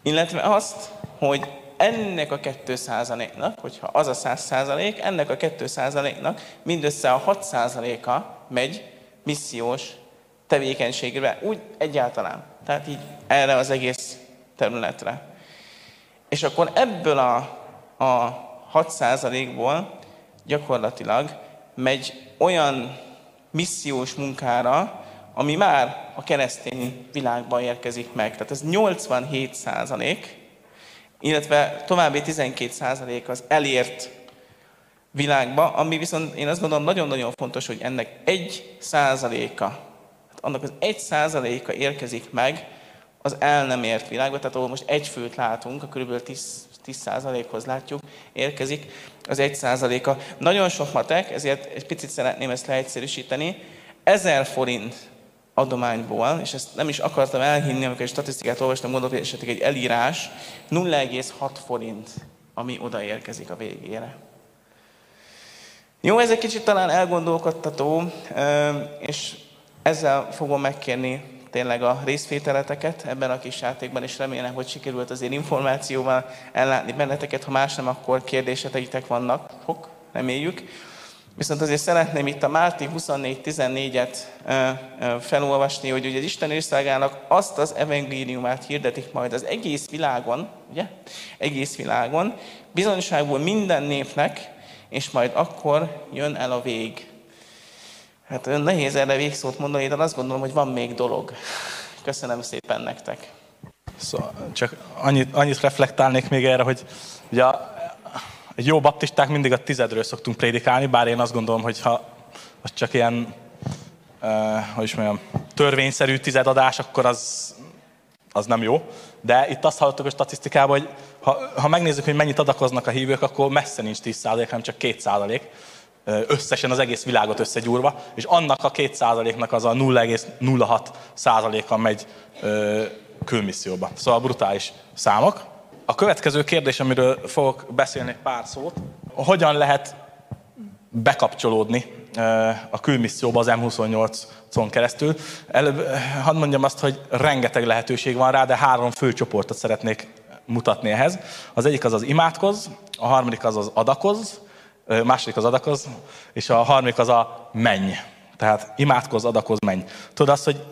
Illetve azt, hogy ennek a 2%-nak, hogyha az a 100%, ennek a 2%-nak mindössze a 6%-a megy missziós tevékenységre, úgy egyáltalán. Tehát így erre az egész területre. És akkor ebből a, a 6%-ból gyakorlatilag megy olyan missziós munkára, ami már a keresztény világban érkezik meg. Tehát ez 87 százalék, illetve további 12% az elért világba, ami viszont én azt gondolom nagyon-nagyon fontos, hogy ennek egy százaléka, hát annak az egy százaléka érkezik meg az el nem ért világba, tehát ahol most egy főt látunk, a kb. 10, 10 százalékhoz látjuk, érkezik az egy százaléka. Nagyon sok matek, ezért egy picit szeretném ezt leegyszerűsíteni. 1000 forint adományból, és ezt nem is akartam elhinni, amikor egy statisztikát olvastam, gondolom, hogy esetleg egy elírás, 0,6 forint, ami odaérkezik a végére. Jó, ez egy kicsit talán elgondolkodtató, és ezzel fogom megkérni tényleg a részvételeteket ebben a kis játékban, és remélem, hogy sikerült azért információval ellátni benneteket. Ha más nem, akkor kérdéseteitek vannak, fog, reméljük. Viszont azért szeretném itt a Márti 24.14-et felolvasni, hogy ugye az Isten országának azt az evangéliumát hirdetik majd az egész világon, ugye? Egész világon, bizonyságból minden népnek, és majd akkor jön el a vég. Hát nehéz erre végszót mondani, de azt gondolom, hogy van még dolog. Köszönöm szépen nektek. Szóval csak annyit, annyit reflektálnék még erre, hogy ugye egy jó baptisták mindig a tizedről szoktunk prédikálni, bár én azt gondolom, hogy ha az csak ilyen, uh, hogy is mondjam, törvényszerű tizedadás, akkor az, az nem jó. De itt azt hallottuk a statisztikában, hogy ha, ha megnézzük, hogy mennyit adakoznak a hívők, akkor messze nincs 10%, hanem csak 2% összesen az egész világot összegyúrva, és annak a 2%-nak az a 0,06%-a megy ö, külmisszióba. Szóval brutális számok. A következő kérdés, amiről fogok beszélni pár szót, hogyan lehet bekapcsolódni a külmisszióba az M28-on keresztül. Előbb hadd mondjam azt, hogy rengeteg lehetőség van rá, de három fő csoportot szeretnék mutatni ehhez. Az egyik az az imádkoz, a harmadik az az adakoz, második az adakoz, és a harmadik az a menny. Tehát imádkoz, adakoz, menny. Tudod azt, hogy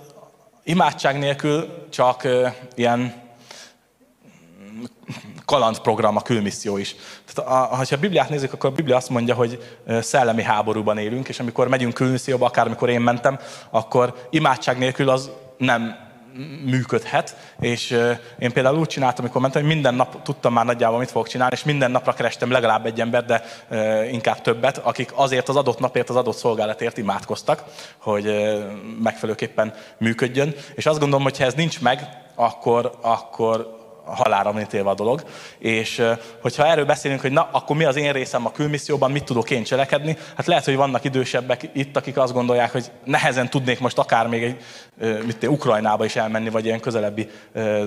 imádság nélkül csak ilyen kalandprogram a külmisszió is. Tehát, a, ha a Bibliát nézzük, akkor a Biblia azt mondja, hogy szellemi háborúban élünk, és amikor megyünk külmisszióba, akár amikor én mentem, akkor imádság nélkül az nem működhet, és én például úgy csináltam, amikor mentem, hogy minden nap tudtam már nagyjából, mit fogok csinálni, és minden napra kerestem legalább egy ember, de inkább többet, akik azért az adott napért, az adott szolgálatért imádkoztak, hogy megfelelőképpen működjön. És azt gondolom, hogy ha ez nincs meg, akkor, akkor halára van a dolog. És hogyha erről beszélünk, hogy na, akkor mi az én részem a külmisszióban, mit tudok én cselekedni, hát lehet, hogy vannak idősebbek itt, akik azt gondolják, hogy nehezen tudnék most akár még egy, mit én, Ukrajnába is elmenni, vagy ilyen közelebbi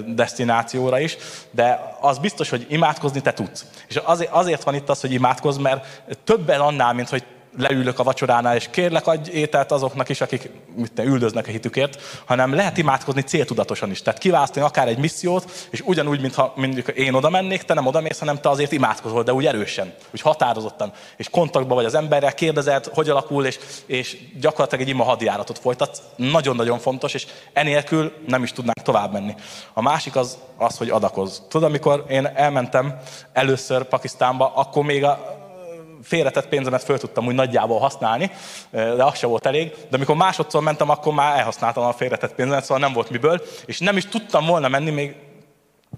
destinációra is, de az biztos, hogy imádkozni te tudsz. És azért, azért van itt az, hogy imádkozz, mert többen annál, mint hogy leülök a vacsoránál, és kérlek, adj ételt azoknak is, akik mit ne, üldöznek a hitükért, hanem lehet imádkozni céltudatosan is. Tehát kiválasztani akár egy missziót, és ugyanúgy, mintha mondjuk én oda mennék, te nem oda mész, hanem te azért imádkozol, de úgy erősen, úgy határozottan, és kontaktban vagy az emberrel, kérdezed, hogy alakul, és, és gyakorlatilag egy ima hadjáratot folytat. Nagyon-nagyon fontos, és enélkül nem is tudnánk tovább menni. A másik az, az, hogy adakoz. Tudod, amikor én elmentem először Pakisztánba, akkor még a, félretett pénzemet föl tudtam úgy nagyjából használni, de az se volt elég. De amikor másodszor mentem, akkor már elhasználtam a félretett pénzemet, szóval nem volt miből, és nem is tudtam volna menni, még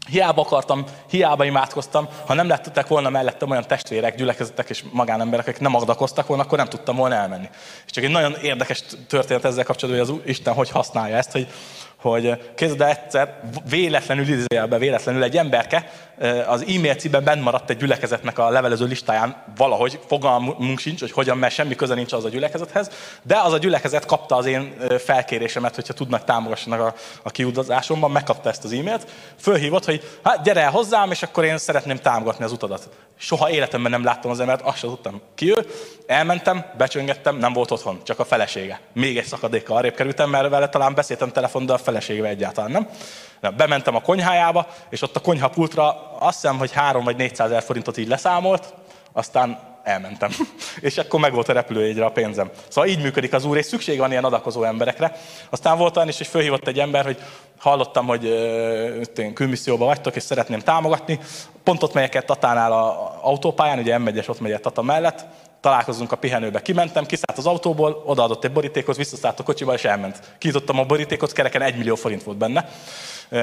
Hiába akartam, hiába imádkoztam, ha nem lettek volna mellettem olyan testvérek, gyülekezetek és magánemberek, akik nem adakoztak volna, akkor nem tudtam volna elmenni. És csak egy nagyon érdekes történet ezzel kapcsolatban, hogy az Isten hogy használja ezt, hogy hogy képzeld egyszer, véletlenül, idézőjelben véletlenül egy emberke az e-mail címben bent maradt egy gyülekezetnek a levelező listáján valahogy, fogalmunk sincs, hogy hogyan, mert semmi köze nincs az a gyülekezethez, de az a gyülekezet kapta az én felkérésemet, hogyha tudnak támogassanak a, a kiutazásomban, megkapta ezt az e-mailt, fölhívott, hogy hát gyere el hozzám, és akkor én szeretném támogatni az utadat. Soha életemben nem láttam az embert, azt sem tudtam ki ő. Elmentem, becsöngettem, nem volt otthon, csak a felesége. Még egy szakadékkal arrébb kerültem, mert vele talán beszéltem telefonon, de a feleségével egyáltalán nem. Bementem a konyhájába, és ott a konyhapultra azt hiszem, hogy 3 vagy 400 ezer forintot így leszámolt, aztán elmentem. és akkor meg volt a repülőjegyre a pénzem. Szóval így működik az úr, és szükség van ilyen adakozó emberekre. Aztán volt olyan is, hogy fölhívott egy ember, hogy hallottam, hogy uh, külmisszióban vagytok, és szeretném támogatni. Pont ott megyek Tatánál a autópályán, ugye M1-es ott megyek Tata mellett, találkozunk a pihenőbe. Kimentem, kiszállt az autóból, odaadott egy borítékot, visszaszállt a kocsiba, és elment. Kinyitottam a borítékot, kereken egy millió forint volt benne.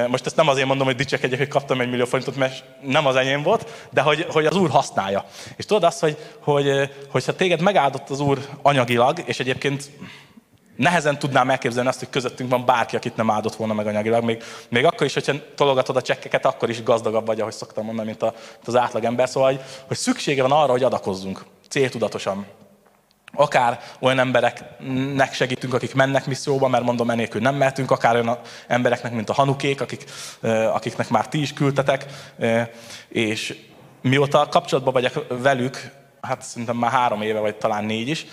Most ezt nem azért mondom, hogy dicsekedjek, hogy kaptam egy millió forintot, mert nem az enyém volt, de hogy, hogy az Úr használja. És tudod azt, hogy, hogy, hogyha téged megáldott az Úr anyagilag, és egyébként nehezen tudnám elképzelni azt, hogy közöttünk van bárki, akit nem áldott volna meg anyagilag. Még, még akkor is, hogyha tologatod a csekkeket, akkor is gazdagabb vagy, ahogy szoktam mondani, mint, a, mint az átlagember. Szóval, hogy, hogy szüksége van arra, hogy adakozzunk céltudatosan. akár olyan embereknek segítünk, akik mennek misszióba, mert mondom, enélkül nem mehetünk, akár olyan embereknek, mint a hanukék, akik, akiknek már ti is küldtetek, és mióta kapcsolatban vagyok velük, hát szerintem már három éve, vagy talán négy is,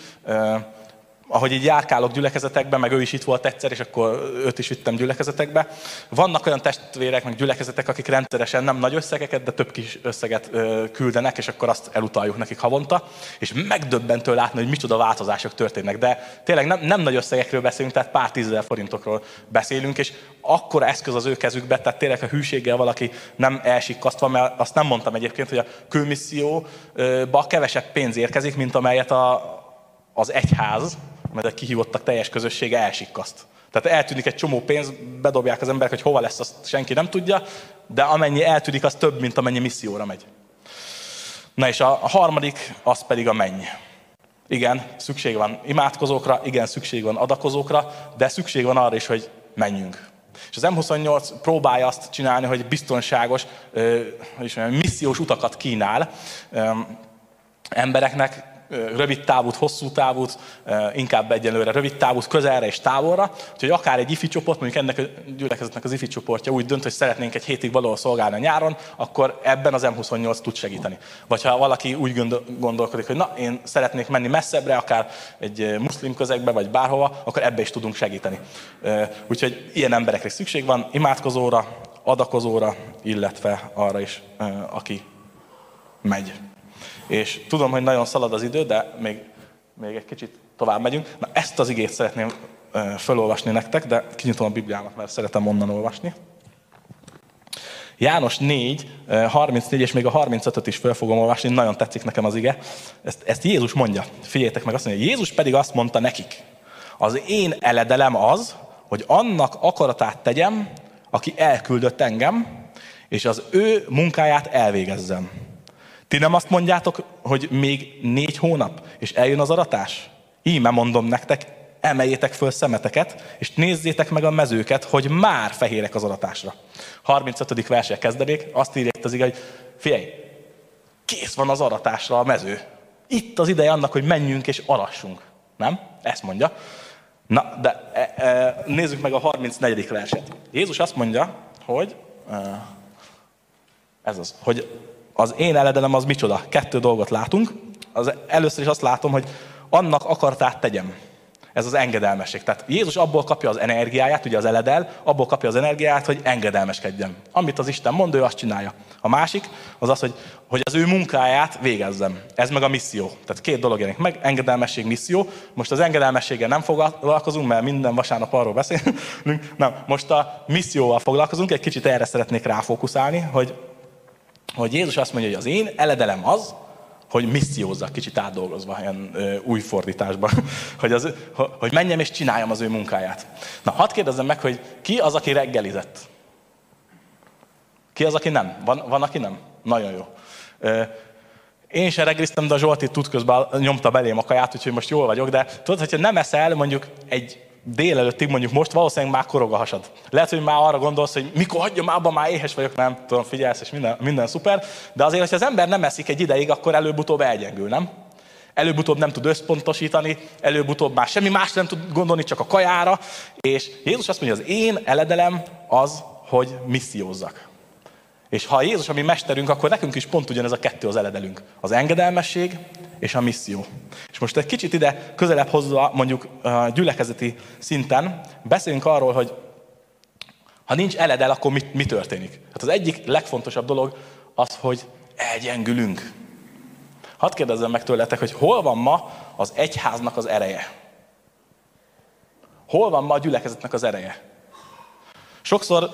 ahogy így járkálok gyülekezetekbe, meg ő is itt volt egyszer, és akkor őt is vittem gyülekezetekbe. Vannak olyan testvérek, meg gyülekezetek, akik rendszeresen nem nagy összegeket, de több kis összeget küldenek, és akkor azt elutaljuk nekik havonta. És megdöbbentő látni, hogy micsoda változások történnek. De tényleg nem, nem nagy összegekről beszélünk, tehát pár tízezer forintokról beszélünk, és akkor eszköz az ő kezükbe, tehát tényleg a hűséggel valaki nem elsikasztva, mert azt nem mondtam egyébként, hogy a külmisszióba kevesebb pénz érkezik, mint amelyet a, az egyház, mert a kihívottak teljes közössége elsikkaszt. Tehát eltűnik egy csomó pénz, bedobják az emberek, hogy hova lesz, azt senki nem tudja, de amennyi eltűnik, az több, mint amennyi misszióra megy. Na és a harmadik, az pedig a menny. Igen, szükség van imádkozókra, igen, szükség van adakozókra, de szükség van arra is, hogy menjünk. És az M28 próbálja azt csinálni, hogy biztonságos, hogy mondjam, missziós utakat kínál embereknek, rövid távút, hosszú távút, inkább egyelőre rövid távút, közelre és távolra. Úgyhogy akár egy ifi csoport, mondjuk ennek a gyülekezetnek az ifi csoportja úgy dönt, hogy szeretnénk egy hétig valahol szolgálni a nyáron, akkor ebben az M28 tud segíteni. Vagy ha valaki úgy gondolkodik, hogy na, én szeretnék menni messzebbre, akár egy muszlim közegbe, vagy bárhova, akkor ebbe is tudunk segíteni. Úgyhogy ilyen emberekre szükség van, imádkozóra, adakozóra, illetve arra is, aki megy. És tudom, hogy nagyon szalad az idő, de még, még egy kicsit tovább megyünk. Na ezt az igét szeretném felolvasni nektek, de kinyitom a Bibliámat, mert szeretem onnan olvasni. János 4, 34 és még a 35-öt is fel fogom olvasni, nagyon tetszik nekem az ige. Ezt, ezt Jézus mondja. Figyeljétek meg, azt mondja, Jézus pedig azt mondta nekik. Az én eledelem az, hogy annak akaratát tegyem, aki elküldött engem, és az ő munkáját elvégezzem. Ti nem azt mondjátok, hogy még négy hónap, és eljön az aratás? Íme mondom nektek, emeljétek föl szemeteket, és nézzétek meg a mezőket, hogy már fehérek az aratásra. 35. verse kezdenék, azt írja itt az ige, hogy figyelj, kész van az aratásra a mező. Itt az ideje annak, hogy menjünk és arassunk. Nem? Ezt mondja. Na, de e, e, nézzük meg a 34. verset. Jézus azt mondja, hogy e, ez az, hogy az én eledelem az micsoda? Kettő dolgot látunk. Az először is azt látom, hogy annak akartát tegyem. Ez az engedelmesség. Tehát Jézus abból kapja az energiáját, ugye az eledel, abból kapja az energiáját, hogy engedelmeskedjen. Amit az Isten mond, ő azt csinálja. A másik az az, hogy, hogy az ő munkáját végezzem. Ez meg a misszió. Tehát két dolog jelenik meg, engedelmesség, misszió. Most az engedelmességgel nem foglalkozunk, mert minden vasárnap arról beszélünk. Nem, most a misszióval foglalkozunk, egy kicsit erre szeretnék ráfókuszálni, hogy hogy Jézus azt mondja, hogy az én eledelem az, hogy missziózzak, kicsit átdolgozva ilyen ö, új fordításban, hogy, az, hogy menjem és csináljam az ő munkáját. Na, hadd kérdezzem meg, hogy ki az, aki reggelizett? Ki az, aki nem? Van, van aki nem? Nagyon jó. Ö, én sem reggeliztem, de a Zsolti tud közben nyomta belém a kaját, úgyhogy most jól vagyok, de tudod, hogyha nem eszel mondjuk egy délelőttig mondjuk most valószínűleg már korog a hasad. Lehet, hogy már arra gondolsz, hogy mikor hagyjam abba, már éhes vagyok, nem tudom, figyelsz, és minden, minden szuper. De azért, hogyha az ember nem eszik egy ideig, akkor előbb-utóbb elgyengül, nem? Előbb-utóbb nem tud összpontosítani, előbb-utóbb már semmi más nem tud gondolni, csak a kajára. És Jézus azt mondja, az én eledelem az, hogy missziózzak. És ha Jézus a mi mesterünk, akkor nekünk is pont ugyanez a kettő az eledelünk. Az engedelmesség és a misszió. És most egy kicsit ide közelebb hozva, mondjuk gyülekezeti szinten, beszéljünk arról, hogy ha nincs eledel, akkor mi, mi történik? Hát az egyik legfontosabb dolog az, hogy elgyengülünk. Hadd kérdezzem meg tőletek, hogy hol van ma az egyháznak az ereje? Hol van ma a gyülekezetnek az ereje? Sokszor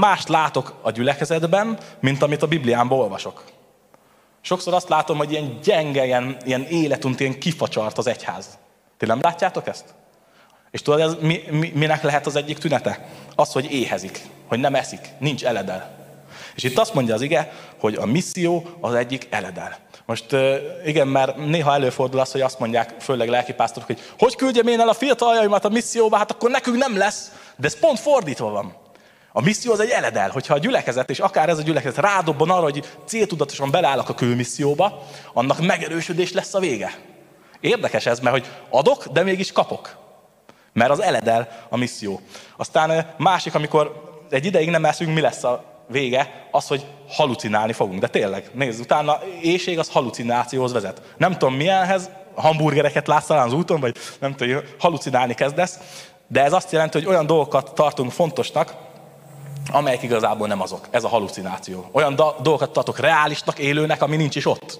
mást látok a gyülekezetben, mint amit a Bibliánból olvasok. Sokszor azt látom, hogy ilyen gyenge, ilyen, ilyen életunt, ilyen kifacsart az egyház. Ti nem látjátok ezt? És tudod, ez mi, mi, minek lehet az egyik tünete? Az, hogy éhezik, hogy nem eszik, nincs eledel. És itt azt mondja az ige, hogy a misszió az egyik eledel. Most igen, mert néha előfordul az, hogy azt mondják, főleg lelkipásztorok, hogy hogy küldjem én el a fiataljaimat a misszióba, hát akkor nekünk nem lesz. De ez pont fordítva van. A misszió az egy eledel, hogyha a gyülekezet, és akár ez a gyülekezet rádobban arra, hogy céltudatosan beleállok a külmisszióba, annak megerősödés lesz a vége. Érdekes ez, mert hogy adok, de mégis kapok. Mert az eledel a misszió. Aztán másik, amikor egy ideig nem eszünk, mi lesz a vége? Az, hogy halucinálni fogunk. De tényleg, nézd, utána éjség az halucinációhoz vezet. Nem tudom milyenhez, hamburgereket látsz talán az úton, vagy nem tudom, halucinálni kezdesz, de ez azt jelenti, hogy olyan dolgokat tartunk fontosnak, amelyek igazából nem azok. Ez a halucináció. Olyan dolgokat tartok reálisnak, élőnek, ami nincs is ott.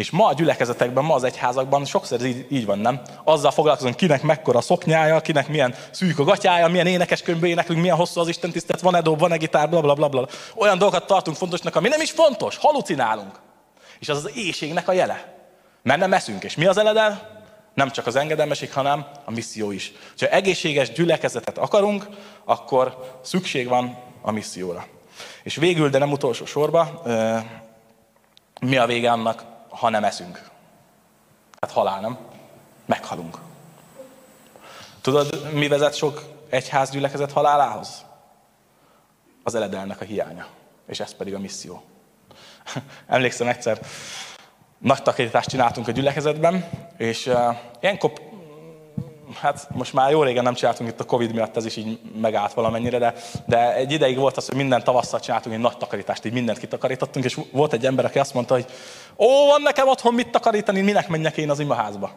És ma a gyülekezetekben, ma az egyházakban sokszor ez így, így van, nem? Azzal foglalkozunk, kinek mekkora a szoknyája, kinek milyen szűk a gatyája, milyen énekeskönyvbe éneklünk, milyen hosszú az Isten tisztelet, van-e dob, van-e gitár, bla, bla, bla, bla. Olyan dolgokat tartunk fontosnak, ami nem is fontos, halucinálunk. És az az éjségnek a jele. Mert nem eszünk. És mi az eledel? Nem csak az engedelmeség, hanem a misszió is. Ha egészséges gyülekezetet akarunk, akkor szükség van a misszióra. És végül, de nem utolsó sorba, mi a vége annak, ha nem eszünk? Hát halál, nem? Meghalunk. Tudod, mi vezet sok egyház gyülekezet halálához? Az eledelnek a hiánya. És ez pedig a misszió. Emlékszem egyszer, nagy takarítást csináltunk a gyülekezetben, és uh, ilyenkor, hát most már jó régen nem csináltunk itt a Covid miatt, ez is így megállt valamennyire, de, de egy ideig volt az, hogy minden tavasszal csináltunk egy nagy takarítást, így mindent kitakarítottunk, és volt egy ember, aki azt mondta, hogy ó, van nekem otthon mit takarítani, minek menjek én az imaházba.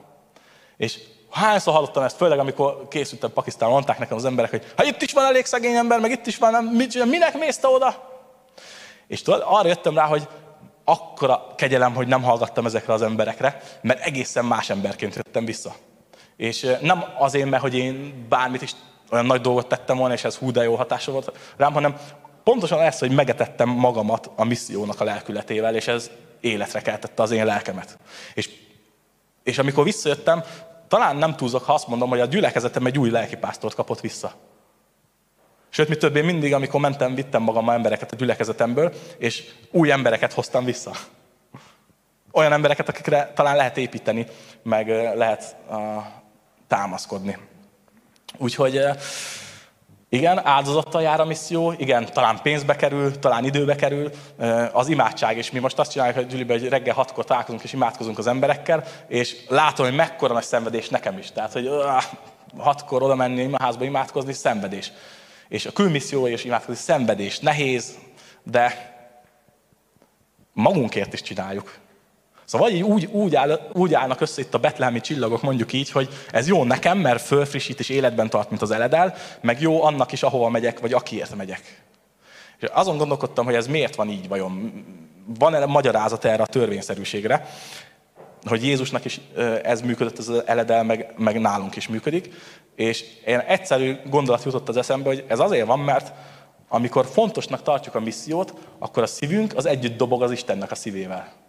És hányszor hallottam ezt, főleg amikor készültem Pakisztán, mondták nekem az emberek, hogy ha itt is van elég szegény ember, meg itt is van, nem, mit, minek mész te oda? És tudod, arra jöttem rá, hogy akkora kegyelem, hogy nem hallgattam ezekre az emberekre, mert egészen más emberként jöttem vissza. És nem azért, mert hogy én bármit is olyan nagy dolgot tettem volna, és ez hú de jó hatása volt rám, hanem pontosan ez, hogy megetettem magamat a missziónak a lelkületével, és ez életre keltette az én lelkemet. És, és amikor visszajöttem, talán nem túlzok, ha azt mondom, hogy a gyülekezetem egy új lelkipásztort kapott vissza. Sőt, mi többé mindig, amikor mentem, vittem magammal embereket a gyülekezetemből, és új embereket hoztam vissza. Olyan embereket, akikre talán lehet építeni, meg lehet támaszkodni. Úgyhogy uh, igen, áldozattal jár a misszió, igen, talán pénzbe kerül, talán időbe kerül, az imádság, és mi most azt csináljuk, hogy Gyülibe, hogy reggel hatkor találkozunk és imádkozunk az emberekkel, és látom, hogy mekkora nagy szenvedés nekem is. Tehát, hogy hatkor oda menni imaházba imádkozni, szenvedés és a külmisszióra is imádkozni, szenvedés, nehéz, de magunkért is csináljuk. Szóval vagy úgy, úgy, áll, úgy állnak össze itt a betlehemi csillagok, mondjuk így, hogy ez jó nekem, mert fölfrissít és életben tart, mint az eledel, meg jó annak is, ahova megyek, vagy akiért megyek. És azon gondolkodtam, hogy ez miért van így vajon. Van-e magyarázat erre a törvényszerűségre, hogy Jézusnak is ez működött, az eledel, meg, meg nálunk is működik. És én egyszerű gondolat jutott az eszembe, hogy ez azért van, mert amikor fontosnak tartjuk a missziót, akkor a szívünk az együtt dobog az Istennek a szívével.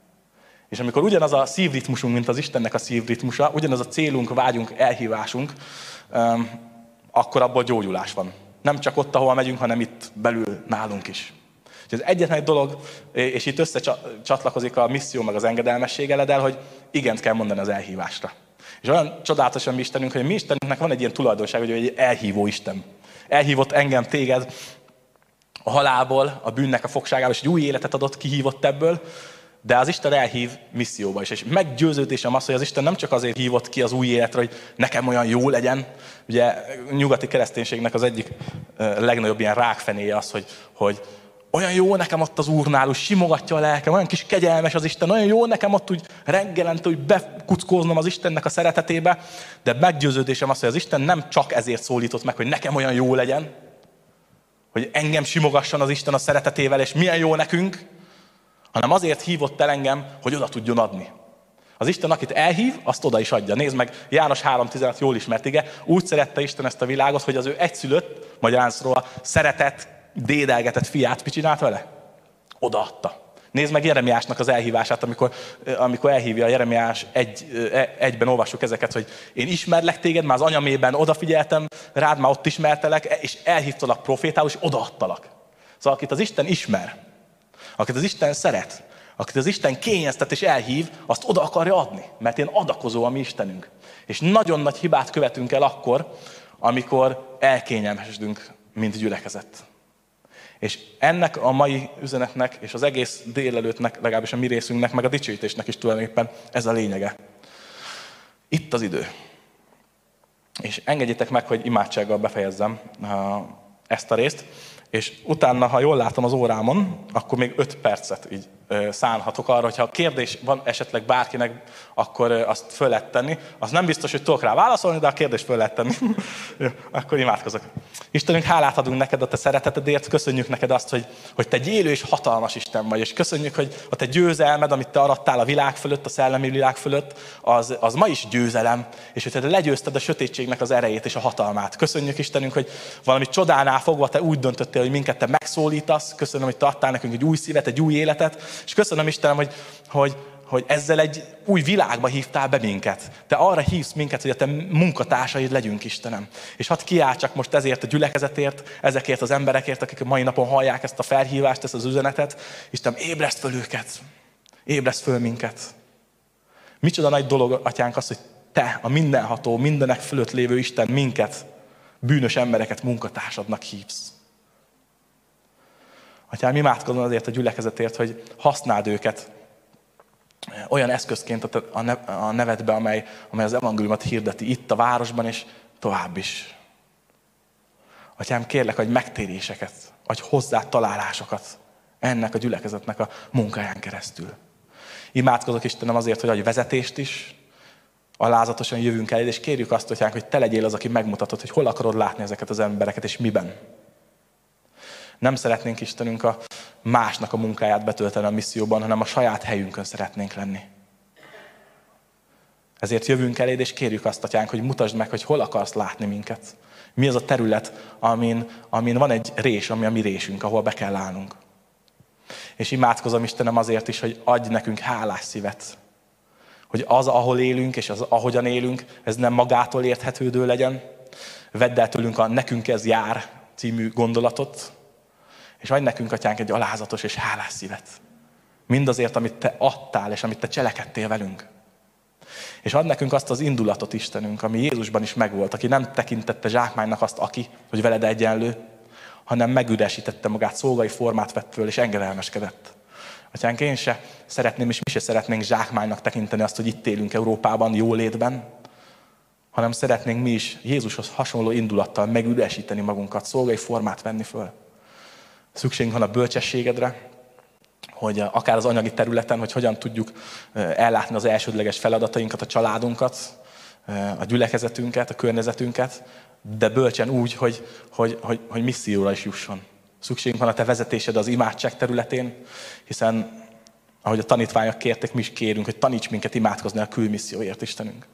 És amikor ugyanaz a szívritmusunk, mint az Istennek a szívritmusa, ugyanaz a célunk, vágyunk, elhívásunk, akkor abból gyógyulás van. Nem csak ott, ahol megyünk, hanem itt belül nálunk is. És ez egyetlen egy dolog, és itt összecsatlakozik a misszió meg az engedelmesség eledel, hogy igent kell mondani az elhívásra. És olyan csodálatos a mi Istenünk, hogy mi Istenünknek van egy ilyen tulajdonság, hogy egy elhívó Isten. Elhívott engem, téged a halálból, a bűnnek a fogságából, és egy új életet adott, kihívott ebből, de az Isten elhív misszióba is. És meggyőződésem az, hogy az Isten nem csak azért hívott ki az új életre, hogy nekem olyan jó legyen. Ugye nyugati kereszténységnek az egyik legnagyobb ilyen rákfenéje az, hogy, hogy olyan jó nekem ott az úrnál, úgy simogatja a lelkem, olyan kis kegyelmes az Isten, olyan jó nekem ott úgy reggelente, hogy bekuckóznom az Istennek a szeretetébe, de meggyőződésem az, hogy az Isten nem csak ezért szólított meg, hogy nekem olyan jó legyen, hogy engem simogasson az Isten a szeretetével, és milyen jó nekünk, hanem azért hívott el engem, hogy oda tudjon adni. Az Isten, akit elhív, azt oda is adja. Nézd meg, János 3.16 jól ismert, ige. Úgy szerette Isten ezt a világot, hogy az ő egyszülött, magyarázról szeretett, dédelgetett fiát, mit csinált vele? Odaadta. Nézd meg Jeremiásnak az elhívását, amikor, amikor elhívja Jeremiás, egy, e, egyben olvassuk ezeket, hogy én ismerlek téged, már az anyamében odafigyeltem, rád már ott ismertelek, és elhívtalak profétául, és odaadtalak. Szóval akit az Isten ismer, akit az Isten szeret, akit az Isten kényeztet és elhív, azt oda akarja adni, mert én adakozó a mi Istenünk. És nagyon nagy hibát követünk el akkor, amikor elkényelmesedünk, mint gyülekezet. És ennek a mai üzenetnek, és az egész délelőttnek, legalábbis a mi részünknek, meg a dicsőítésnek is tulajdonképpen ez a lényege. Itt az idő. És engedjétek meg, hogy imádsággal befejezzem ezt a részt, és utána, ha jól látom az órámon, akkor még öt percet így szánhatok arra, hogyha kérdés van esetleg bárkinek, akkor azt föl lehet tenni. Az nem biztos, hogy tudok rá válaszolni, de a kérdést föl lehet tenni. akkor imádkozok. Istenünk, hálát adunk neked a te szeretetedért, köszönjük neked azt, hogy, hogy te egy élő és hatalmas Isten vagy, és köszönjük, hogy a te győzelmed, amit te arattál a világ fölött, a szellemi világ fölött, az, az ma is győzelem, és hogy te legyőzted a sötétségnek az erejét és a hatalmát. Köszönjük Istenünk, hogy valami csodánál fogva te úgy döntöttél, hogy minket te megszólítasz. Köszönöm, hogy te adtál nekünk egy új szívet, egy új életet, és köszönöm Istenem, hogy, hogy, hogy ezzel egy új világba hívtál be minket. Te arra hívsz minket, hogy a te munkatársaid legyünk, Istenem. És hadd kiáltsak most ezért a gyülekezetért, ezekért az emberekért, akik a mai napon hallják ezt a felhívást, ezt az üzenetet. Istenem, ébreszt föl őket. Ébreszt föl minket. Micsoda nagy dolog, atyánk, az, hogy te, a mindenható, mindenek fölött lévő Isten minket, bűnös embereket munkatársadnak hívsz. Atyám, imádkozom azért a gyülekezetért, hogy használd őket olyan eszközként a nevedbe, amely, amely az evangéliumot hirdeti itt a városban, és tovább is. Atyám, kérlek, hogy megtéréseket, hogy hozzá találásokat ennek a gyülekezetnek a munkáján keresztül. Imádkozok Istenem azért, hogy adj vezetést is, alázatosan jövünk el, és kérjük azt, hogy te legyél az, aki megmutatod, hogy hol akarod látni ezeket az embereket, és miben. Nem szeretnénk Istenünk a másnak a munkáját betölteni a misszióban, hanem a saját helyünkön szeretnénk lenni. Ezért jövünk eléd, és kérjük azt, Atyánk, hogy mutasd meg, hogy hol akarsz látni minket. Mi az a terület, amin, amin van egy rés, ami a mi résünk, ahol be kell állnunk. És imádkozom Istenem azért is, hogy adj nekünk hálás szívet. Hogy az, ahol élünk, és az, ahogyan élünk, ez nem magától érthetődő legyen. Vedd el tőlünk a nekünk ez jár című gondolatot, és adj nekünk, atyánk, egy alázatos és hálás szívet. Mindazért, amit te adtál, és amit te cselekedtél velünk. És ad nekünk azt az indulatot, Istenünk, ami Jézusban is megvolt, aki nem tekintette zsákmánynak azt, aki, hogy veled egyenlő, hanem megüresítette magát, szolgai formát vett föl, és engedelmeskedett. Atyánk, én se szeretném, és mi se szeretnénk zsákmánynak tekinteni azt, hogy itt élünk Európában, jólétben, hanem szeretnénk mi is Jézushoz hasonló indulattal megüresíteni magunkat, szolgai formát venni föl. Szükségünk van a bölcsességedre, hogy akár az anyagi területen, hogy hogyan tudjuk ellátni az elsődleges feladatainkat, a családunkat, a gyülekezetünket, a környezetünket, de bölcsen úgy, hogy, hogy, hogy, hogy misszióra is jusson. Szükségünk van a te vezetésed az imádság területén, hiszen ahogy a tanítványok kértek, mi is kérünk, hogy taníts minket imádkozni a külmisszióért, Istenünk.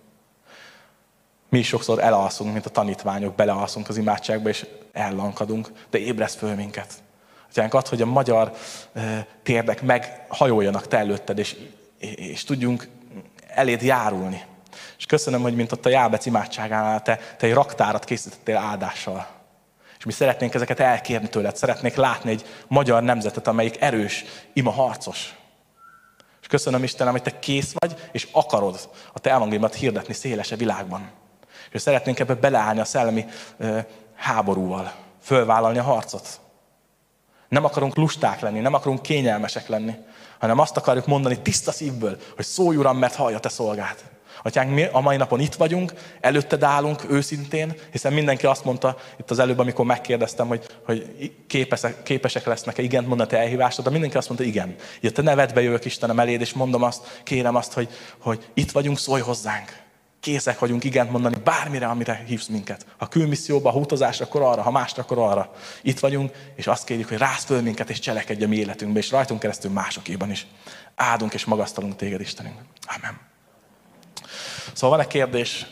Mi is sokszor elalszunk, mint a tanítványok, belealszunk az imádságba, és ellankadunk, de ébresz föl minket. Atyánk, ad, hogy a magyar térdek meghajoljanak te előtted, és, és tudjunk eléd járulni. És köszönöm, hogy mint ott a Jábec imádságánál te, te egy raktárat készítettél áldással. És mi szeretnénk ezeket elkérni tőled. Szeretnék látni egy magyar nemzetet, amelyik erős, ima harcos. És köszönöm Istenem, hogy te kész vagy, és akarod a te evangéliumot hirdetni szélese világban. És szeretnénk ebbe beleállni a szellemi háborúval, fölvállalni a harcot. Nem akarunk lusták lenni, nem akarunk kényelmesek lenni, hanem azt akarjuk mondani tiszta szívből, hogy szólj Uram, mert hallja te szolgát. Atyánk, mi a mai napon itt vagyunk, előtted állunk őszintén, hiszen mindenki azt mondta itt az előbb, amikor megkérdeztem, hogy, hogy képesek, képesek lesznek-e igent mondani te elhívásod, de mindenki azt mondta, igen. Itt a nevedbe jövök Istenem eléd, és mondom azt, kérem azt, hogy, hogy itt vagyunk, szólj hozzánk készek vagyunk igent mondani bármire, amire hívsz minket. Ha külmisszióba, ha utazásra, akkor arra, ha másra, akkor arra. Itt vagyunk, és azt kérjük, hogy rász föl minket, és cselekedj a mi életünkbe, és rajtunk keresztül másokéban is. Áldunk és magasztalunk téged, Istenünk. Amen. Szóval van egy kérdés,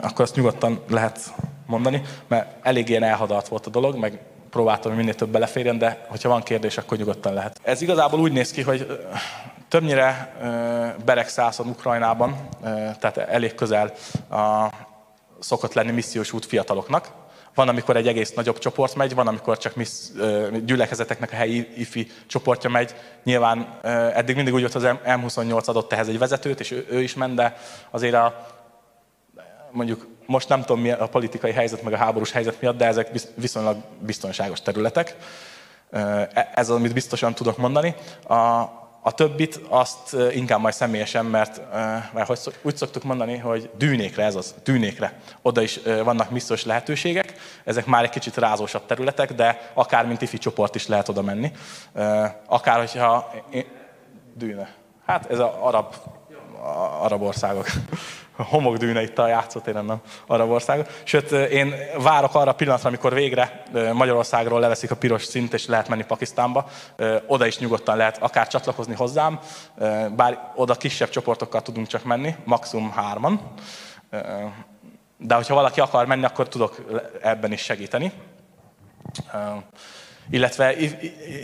akkor azt nyugodtan lehet mondani, mert elég ilyen elhadalt volt a dolog, meg próbáltam, hogy minél több beleférjen, de hogyha van kérdés, akkor nyugodtan lehet. Ez igazából úgy néz ki, hogy többnyire Beregszászon, Ukrajnában, tehát elég közel a, szokott lenni missziós út fiataloknak. Van, amikor egy egész nagyobb csoport megy, van, amikor csak missz, gyülekezeteknek a helyi ifi csoportja megy. Nyilván eddig mindig úgy volt, az M28 adott ehhez egy vezetőt, és ő, ő is ment, de azért a, mondjuk most nem tudom mi a politikai helyzet, meg a háborús helyzet miatt, de ezek viszonylag biztonságos területek. E, ez az, amit biztosan tudok mondani. A, a többit azt inkább majd személyesen, mert, mert hogy úgy szoktuk mondani, hogy dűnékre ez az, dűnékre. Oda is vannak missziós lehetőségek, ezek már egy kicsit rázósabb területek, de akár mint ifi csoport is lehet oda menni. Akár, hogyha... Dűne. Hát ez az arab, arab országok homokdűne itt a játszótéren, nem arab ország. Sőt, én várok arra a pillanatra, amikor végre Magyarországról leveszik a piros szint, és lehet menni Pakisztánba. Oda is nyugodtan lehet akár csatlakozni hozzám, bár oda kisebb csoportokkal tudunk csak menni, maximum hárman. De hogyha valaki akar menni, akkor tudok ebben is segíteni. Illetve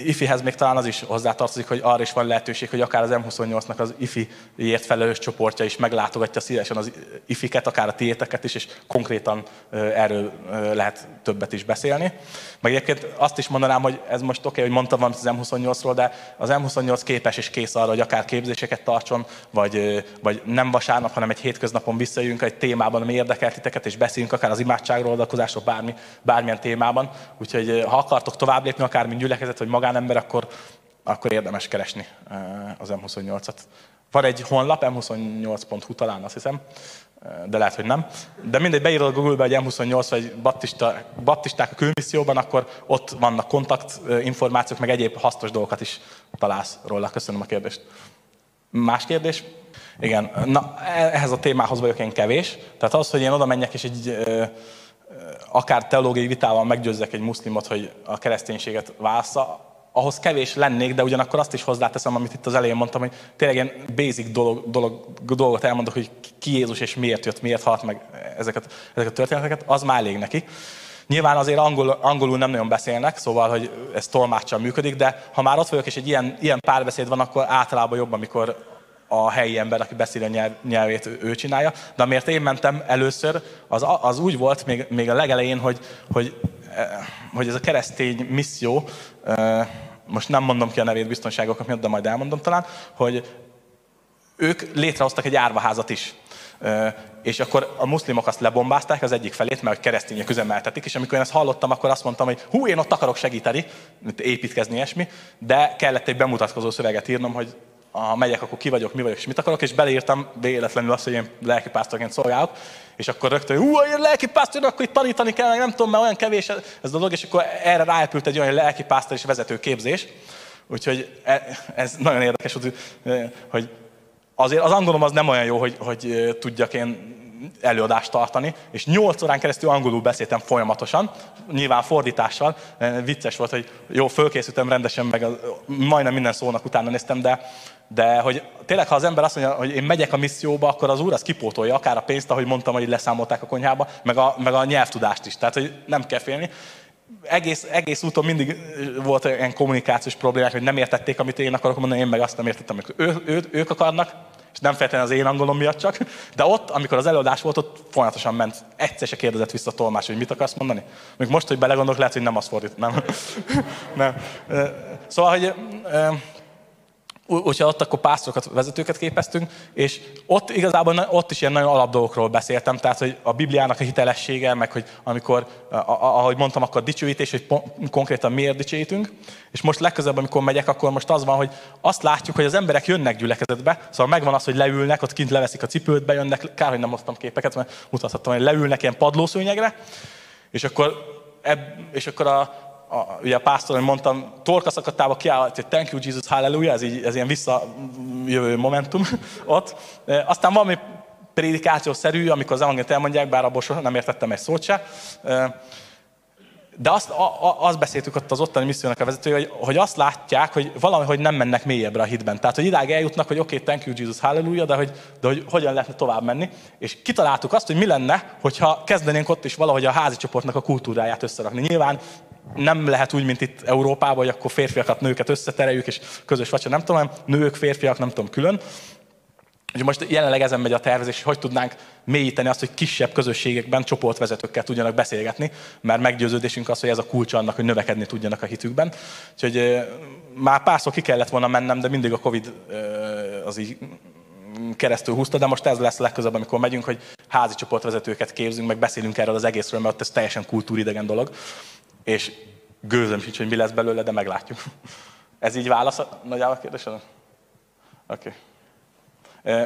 IFI-hez még talán az is hozzátartozik, hogy arra is van lehetőség, hogy akár az M28-nak az IFI-ért felelős csoportja is meglátogatja szívesen az IFI-ket, akár a tiéteket is, és konkrétan erről lehet többet is beszélni. Meg egyébként azt is mondanám, hogy ez most oké, okay, hogy mondtam valamit az M28-ról, de az M28 képes és kész arra, hogy akár képzéseket tartson, vagy, vagy nem vasárnap, hanem egy hétköznapon visszajöjjünk egy témában, ami érdekel titeket, és beszéljünk akár az imádságról, oldalkozásról, bármi, bármilyen témában. Úgyhogy ha akartok tovább lépni, akár mint gyülekezet, vagy magánember, akkor, akkor érdemes keresni az M28-at. Van egy honlap, m28.hu talán, azt hiszem, de lehet, hogy nem. De mindegy, beírod Google-be, hogy M28 vagy baptista, baptisták a külmisszióban, akkor ott vannak kontakt információk, meg egyéb hasznos dolgokat is találsz róla. Köszönöm a kérdést. Más kérdés? Igen, na ehhez a témához vagyok én kevés. Tehát az, hogy én oda menjek és egy akár teológiai vitával meggyőzzek egy muszlimot, hogy a kereszténységet válassza, ahhoz kevés lennék, de ugyanakkor azt is hozzáteszem, amit itt az elején mondtam, hogy tényleg ilyen basic dolog, dolog, dolgot elmondok, hogy ki Jézus és miért jött, miért halt meg ezeket, ezeket a történeteket, az már elég neki. Nyilván azért angol, angolul nem nagyon beszélnek, szóval, hogy ez tolmáccsal működik, de ha már ott vagyok, és egy ilyen, ilyen párbeszéd van, akkor általában jobb, amikor a helyi ember, aki beszél a nyelv, nyelvét, ő csinálja. De amiért én mentem először, az, az úgy volt még, még a legelején, hogy, hogy, eh, hogy ez a keresztény misszió, eh, most nem mondom ki a nevét biztonságok miatt, de majd elmondom talán, hogy ők létrehoztak egy árvaházat is. Eh, és akkor a muszlimok azt lebombázták az egyik felét, mert keresztények üzemeltetik, és amikor én ezt hallottam, akkor azt mondtam, hogy hú, én ott akarok segíteni, építkezni, ilyesmi, de kellett egy bemutatkozó szöveget írnom, hogy ha megyek, akkor ki vagyok, mi vagyok, és mit akarok, és beleírtam véletlenül azt, hogy én lelkipásztorként szolgálok, és akkor rögtön, hú, én lelkipásztor, akkor itt tanítani kell, nem tudom, mert olyan kevés ez a dolog, és akkor erre ráépült egy olyan lelkipásztor és vezető képzés. Úgyhogy e, ez nagyon érdekes, hogy azért az angolom az nem olyan jó, hogy, hogy tudjak én előadást tartani, és nyolc órán keresztül angolul beszéltem folyamatosan, nyilván fordítással, vicces volt, hogy jó, fölkészültem rendesen, meg majdnem minden szónak utána néztem, de de hogy tényleg, ha az ember azt mondja, hogy én megyek a misszióba, akkor az úr az kipótolja, akár a pénzt, ahogy mondtam, hogy leszámolták a konyhába, meg a, meg a nyelvtudást is. Tehát, hogy nem kell félni. Egész, egész úton mindig volt ilyen kommunikációs problémák, hogy nem értették, amit én akarok mondani, én meg azt nem értettem, amit ő, ő, ők akarnak, és nem feltétlenül az én angolom miatt csak, de ott, amikor az előadás volt, ott folyamatosan ment. Egyszer se kérdezett vissza a tolmás, hogy mit akarsz mondani. Még most, hogy belegondolok, lehet, hogy nem azt fordít. Nem. nem. Szóval, hogy úgyhogy ott akkor pásztorokat, vezetőket képeztünk, és ott igazából ott is ilyen nagyon alap dolgokról beszéltem, tehát hogy a Bibliának a hitelessége, meg hogy amikor, ahogy mondtam, akkor a dicsőítés, hogy konkrétan miért dicsőítünk, és most legközelebb, amikor megyek, akkor most az van, hogy azt látjuk, hogy az emberek jönnek gyülekezetbe, szóval megvan az, hogy leülnek, ott kint leveszik a cipőt, bejönnek, kár, hogy nem hoztam képeket, mert mutathatom, hogy leülnek ilyen padlószőnyegre, és akkor, ebb, és akkor a, a, ugye a pásztor, hogy mondtam, torka szakadtába kiállhat, hogy thank you Jesus, hallelujah, ez, így, ez ilyen visszajövő momentum ott. E, aztán valami prédikációszerű, amikor az evangéliumot elmondják, bár abból soha nem értettem egy szót se. E, de azt, a, a, azt beszéltük ott az ottani missziónak a vezetője, hogy, hogy azt látják, hogy valami, hogy nem mennek mélyebbre a hitben. Tehát, hogy idáig eljutnak, hogy oké, okay, thank you Jesus, hallelujah, de hogy, de hogy hogyan lehetne tovább menni. És kitaláltuk azt, hogy mi lenne, hogyha kezdenénk ott is valahogy a házi csoportnak a kultúráját összerakni. Nyilván nem lehet úgy, mint itt Európában, hogy akkor férfiakat, nőket összetereljük, és közös vacsora, nem tudom, nők, férfiak, nem tudom, külön. És most jelenleg ezen megy a tervezés, hogy tudnánk mélyíteni azt, hogy kisebb közösségekben csoportvezetőkkel tudjanak beszélgetni, mert meggyőződésünk az, hogy ez a kulcs annak, hogy növekedni tudjanak a hitükben. Úgyhogy már párszor ki kellett volna mennem, de mindig a Covid az így keresztül húzta, de most ez lesz legközelebb, amikor megyünk, hogy házi csoportvezetőket képzünk, meg beszélünk erről az egészről, mert ez teljesen kultúridegen dolog és gőzöm sincs, hogy mi lesz belőle, de meglátjuk. Ez így válasz nagyjából a kérdésre? Oké. Okay.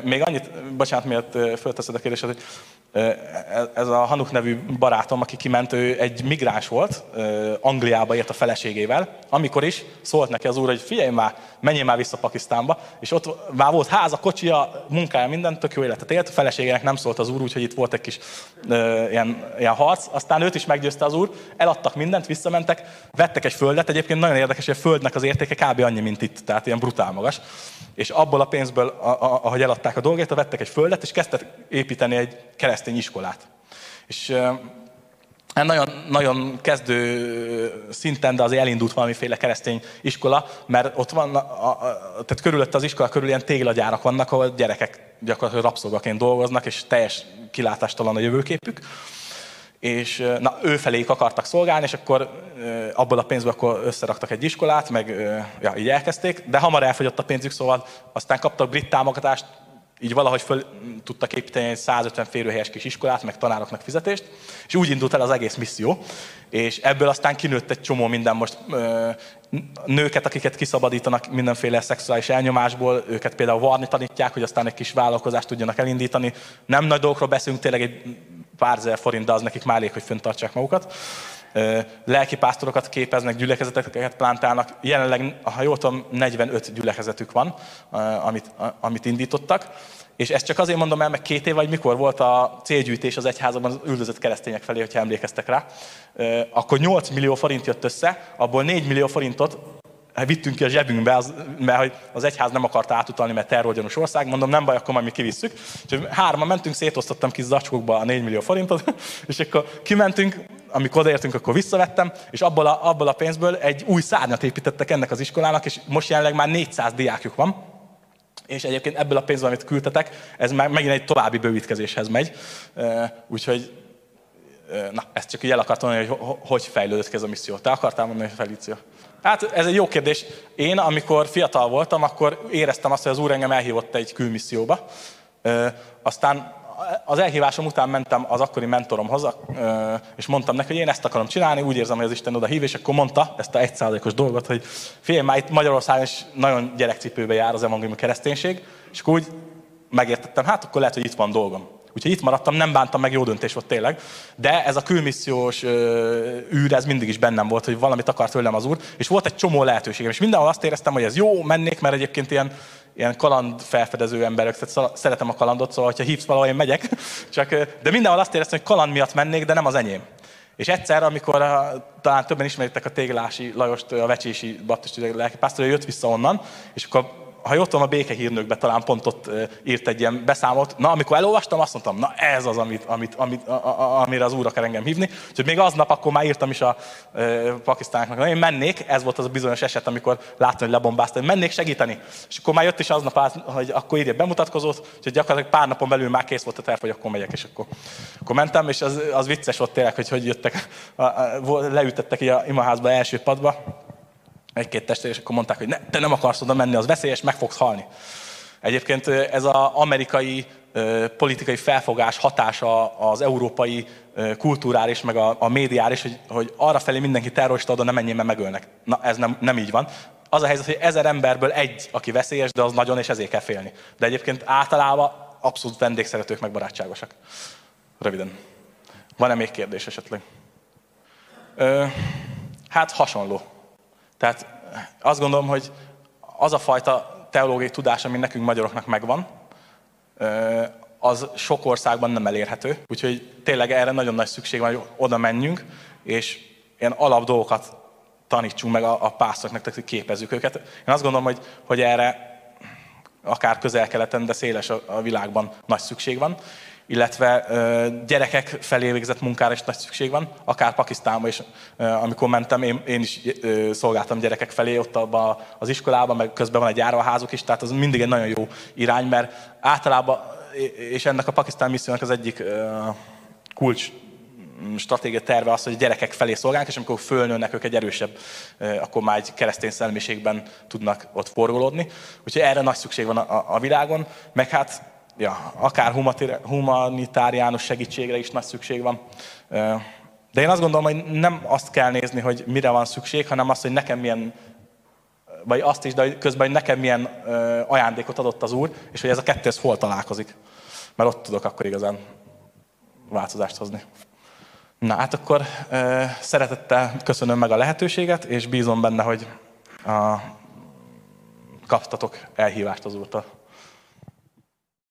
Még annyit, bocsánat, miért fölteszed a kérdést, hogy ez a Hanuk nevű barátom, aki kiment, ő egy migráns volt, Angliába ért a feleségével, amikor is szólt neki az úr, hogy figyelj már, menjél már vissza Pakisztánba, és ott már volt háza, kocsia, munkája, minden, tök jó életet élt, a feleségének nem szólt az úr, úgyhogy itt volt egy kis ilyen, ilyen harc, aztán őt is meggyőzte az úr, eladtak mindent, visszamentek, vettek egy földet, egyébként nagyon érdekes, hogy a földnek az értéke kb. annyi, mint itt, tehát ilyen brutál magas, és abból a pénzből, ahogy eladták a dolgét, vettek egy földet, és kezdtek építeni egy keresztény iskolát. És nagyon, nagyon kezdő szinten, de azért elindult valamiféle keresztény iskola, mert ott van, a, a, tehát körülött az iskola körül ilyen téglagyárak vannak, ahol gyerekek gyakorlatilag rabszolgaként dolgoznak, és teljes kilátástalan a jövőképük és na, ő feléjük akartak szolgálni, és akkor abból a pénzből akkor összeraktak egy iskolát, meg ja, így elkezdték, de hamar elfogyott a pénzük, szóval aztán kaptak brit támogatást, így valahogy föl tudtak építeni egy 150 férőhelyes kis iskolát, meg tanároknak fizetést, és úgy indult el az egész misszió, és ebből aztán kinőtt egy csomó minden most nőket, akiket kiszabadítanak mindenféle szexuális elnyomásból, őket például varni tanítják, hogy aztán egy kis vállalkozást tudjanak elindítani. Nem nagy dolgokról beszélünk, tényleg egy pár ezer forint, de az nekik már elég, hogy föntartsák magukat. Lelki pásztorokat képeznek, gyülekezeteket plántálnak. Jelenleg, ha jól tudom, 45 gyülekezetük van, amit, amit indítottak. És ezt csak azért mondom el, meg két év vagy mikor volt a célgyűjtés az egyházban az üldözött keresztények felé, hogyha emlékeztek rá, akkor 8 millió forint jött össze, abból 4 millió forintot vittünk ki a zsebünkbe, az, mert az egyház nem akarta átutalni, mert terrorgyanús ország, mondom, nem baj, akkor majd mi kivisszük. Úgyhogy hárman mentünk, szétosztottam kis zacskókba a 4 millió forintot, és akkor kimentünk, amikor odaértünk, akkor visszavettem, és abból a, abból a pénzből egy új szárnyat építettek ennek az iskolának, és most jelenleg már 400 diákjuk van, és egyébként ebből a pénzből, amit küldtetek, ez már megint egy további bővítkezéshez megy. Úgyhogy na, ezt csak így el akartam mondani, hogy hogy fejlődött ki ez a misszió. Te akartál mondani, Felícia? Hát ez egy jó kérdés. Én, amikor fiatal voltam, akkor éreztem azt, hogy az Úr engem elhívott egy külmisszióba. Aztán az elhívásom után mentem az akkori mentoromhoz, és mondtam neki, hogy én ezt akarom csinálni, úgy érzem, hogy az Isten oda hív, és akkor mondta ezt a egyszázalékos dolgot, hogy figyelj, már itt Magyarországon is nagyon gyerekcipőbe jár az evangéliumi kereszténység, és akkor úgy megértettem, hát akkor lehet, hogy itt van dolgom. Úgyhogy itt maradtam, nem bántam meg, jó döntés volt tényleg. De ez a külmissziós űr, ez mindig is bennem volt, hogy valamit akart tőlem az úr, és volt egy csomó lehetőségem. És mindenhol azt éreztem, hogy ez jó, mennék, mert egyébként ilyen, ilyen kaland felfedező emberek, tehát szeretem a kalandot, szóval ha hívsz valahol, én megyek. Csak, de mindenhol azt éreztem, hogy kaland miatt mennék, de nem az enyém. És egyszer, amikor a, talán többen ismeritek a Téglási Lajost, a Vecsési Baptisti lelkipásztor, jött vissza onnan, és akkor ha jól tudom, a békehírnökbe talán pont ott írt egy ilyen beszámot. Na, amikor elolvastam, azt mondtam, na ez az, amit, amit, amit, a, a, amire az úr akar engem hívni. Úgyhogy még aznap akkor már írtam is a e, pakisztánoknak, na, én mennék, ez volt az a bizonyos eset, amikor láttam, hogy lebombáztam, hogy mennék segíteni. És akkor már jött is aznap, hogy akkor írja bemutatkozót, úgyhogy gyakorlatilag pár napon belül már kész volt a terv, hogy akkor megyek, és akkor, akkor mentem, és az, az vicces volt tényleg, hogy hogy jöttek, a, a, leütettek a imaházba első padba, egy-két testvér, és akkor mondták, hogy ne, te nem akarsz oda menni, az veszélyes, meg fogsz halni. Egyébként ez az amerikai politikai felfogás hatása az európai kultúrára és meg a, a médiára is, hogy, hogy arra felé mindenki terrorista oda nem menjél, mert megölnek. Na, ez nem, nem így van. Az a helyzet, hogy ezer emberből egy, aki veszélyes, de az nagyon, és ezért kell félni. De egyébként általában abszolút vendégszeretők, meg barátságosak. Röviden. Van-e még kérdés esetleg? Ö, hát hasonló. Tehát azt gondolom, hogy az a fajta teológiai tudás, ami nekünk magyaroknak megvan, az sok országban nem elérhető. Úgyhogy tényleg erre nagyon nagy szükség van, hogy oda menjünk, és ilyen alap dolgokat tanítsunk meg a, a pásztoroknak, tehát hogy képezzük őket. Én azt gondolom, hogy, hogy erre akár közel-keleten, de széles a, a világban nagy szükség van illetve gyerekek felé végzett munkára is nagy szükség van, akár Pakisztánban is, amikor mentem, én, én is szolgáltam gyerekek felé ott abban az iskolában, meg közben van egy járóházuk is, tehát az mindig egy nagyon jó irány, mert általában, és ennek a Pakisztán missziónak az egyik kulcs stratégia terve az, hogy gyerekek felé szolgálnak, és amikor fölnőnek ők egy erősebb, akkor már egy keresztény szellemiségben tudnak ott forgolódni. Úgyhogy erre nagy szükség van a, a világon, meg hát ja, akár humanitáriánus segítségre is nagy szükség van. De én azt gondolom, hogy nem azt kell nézni, hogy mire van szükség, hanem azt, hogy nekem milyen vagy azt is, de közben, hogy nekem milyen ajándékot adott az Úr, és hogy ez a kettő ez hol találkozik. Mert ott tudok akkor igazán változást hozni. Na hát akkor szeretettel köszönöm meg a lehetőséget, és bízom benne, hogy kaptatok elhívást az Úrtól.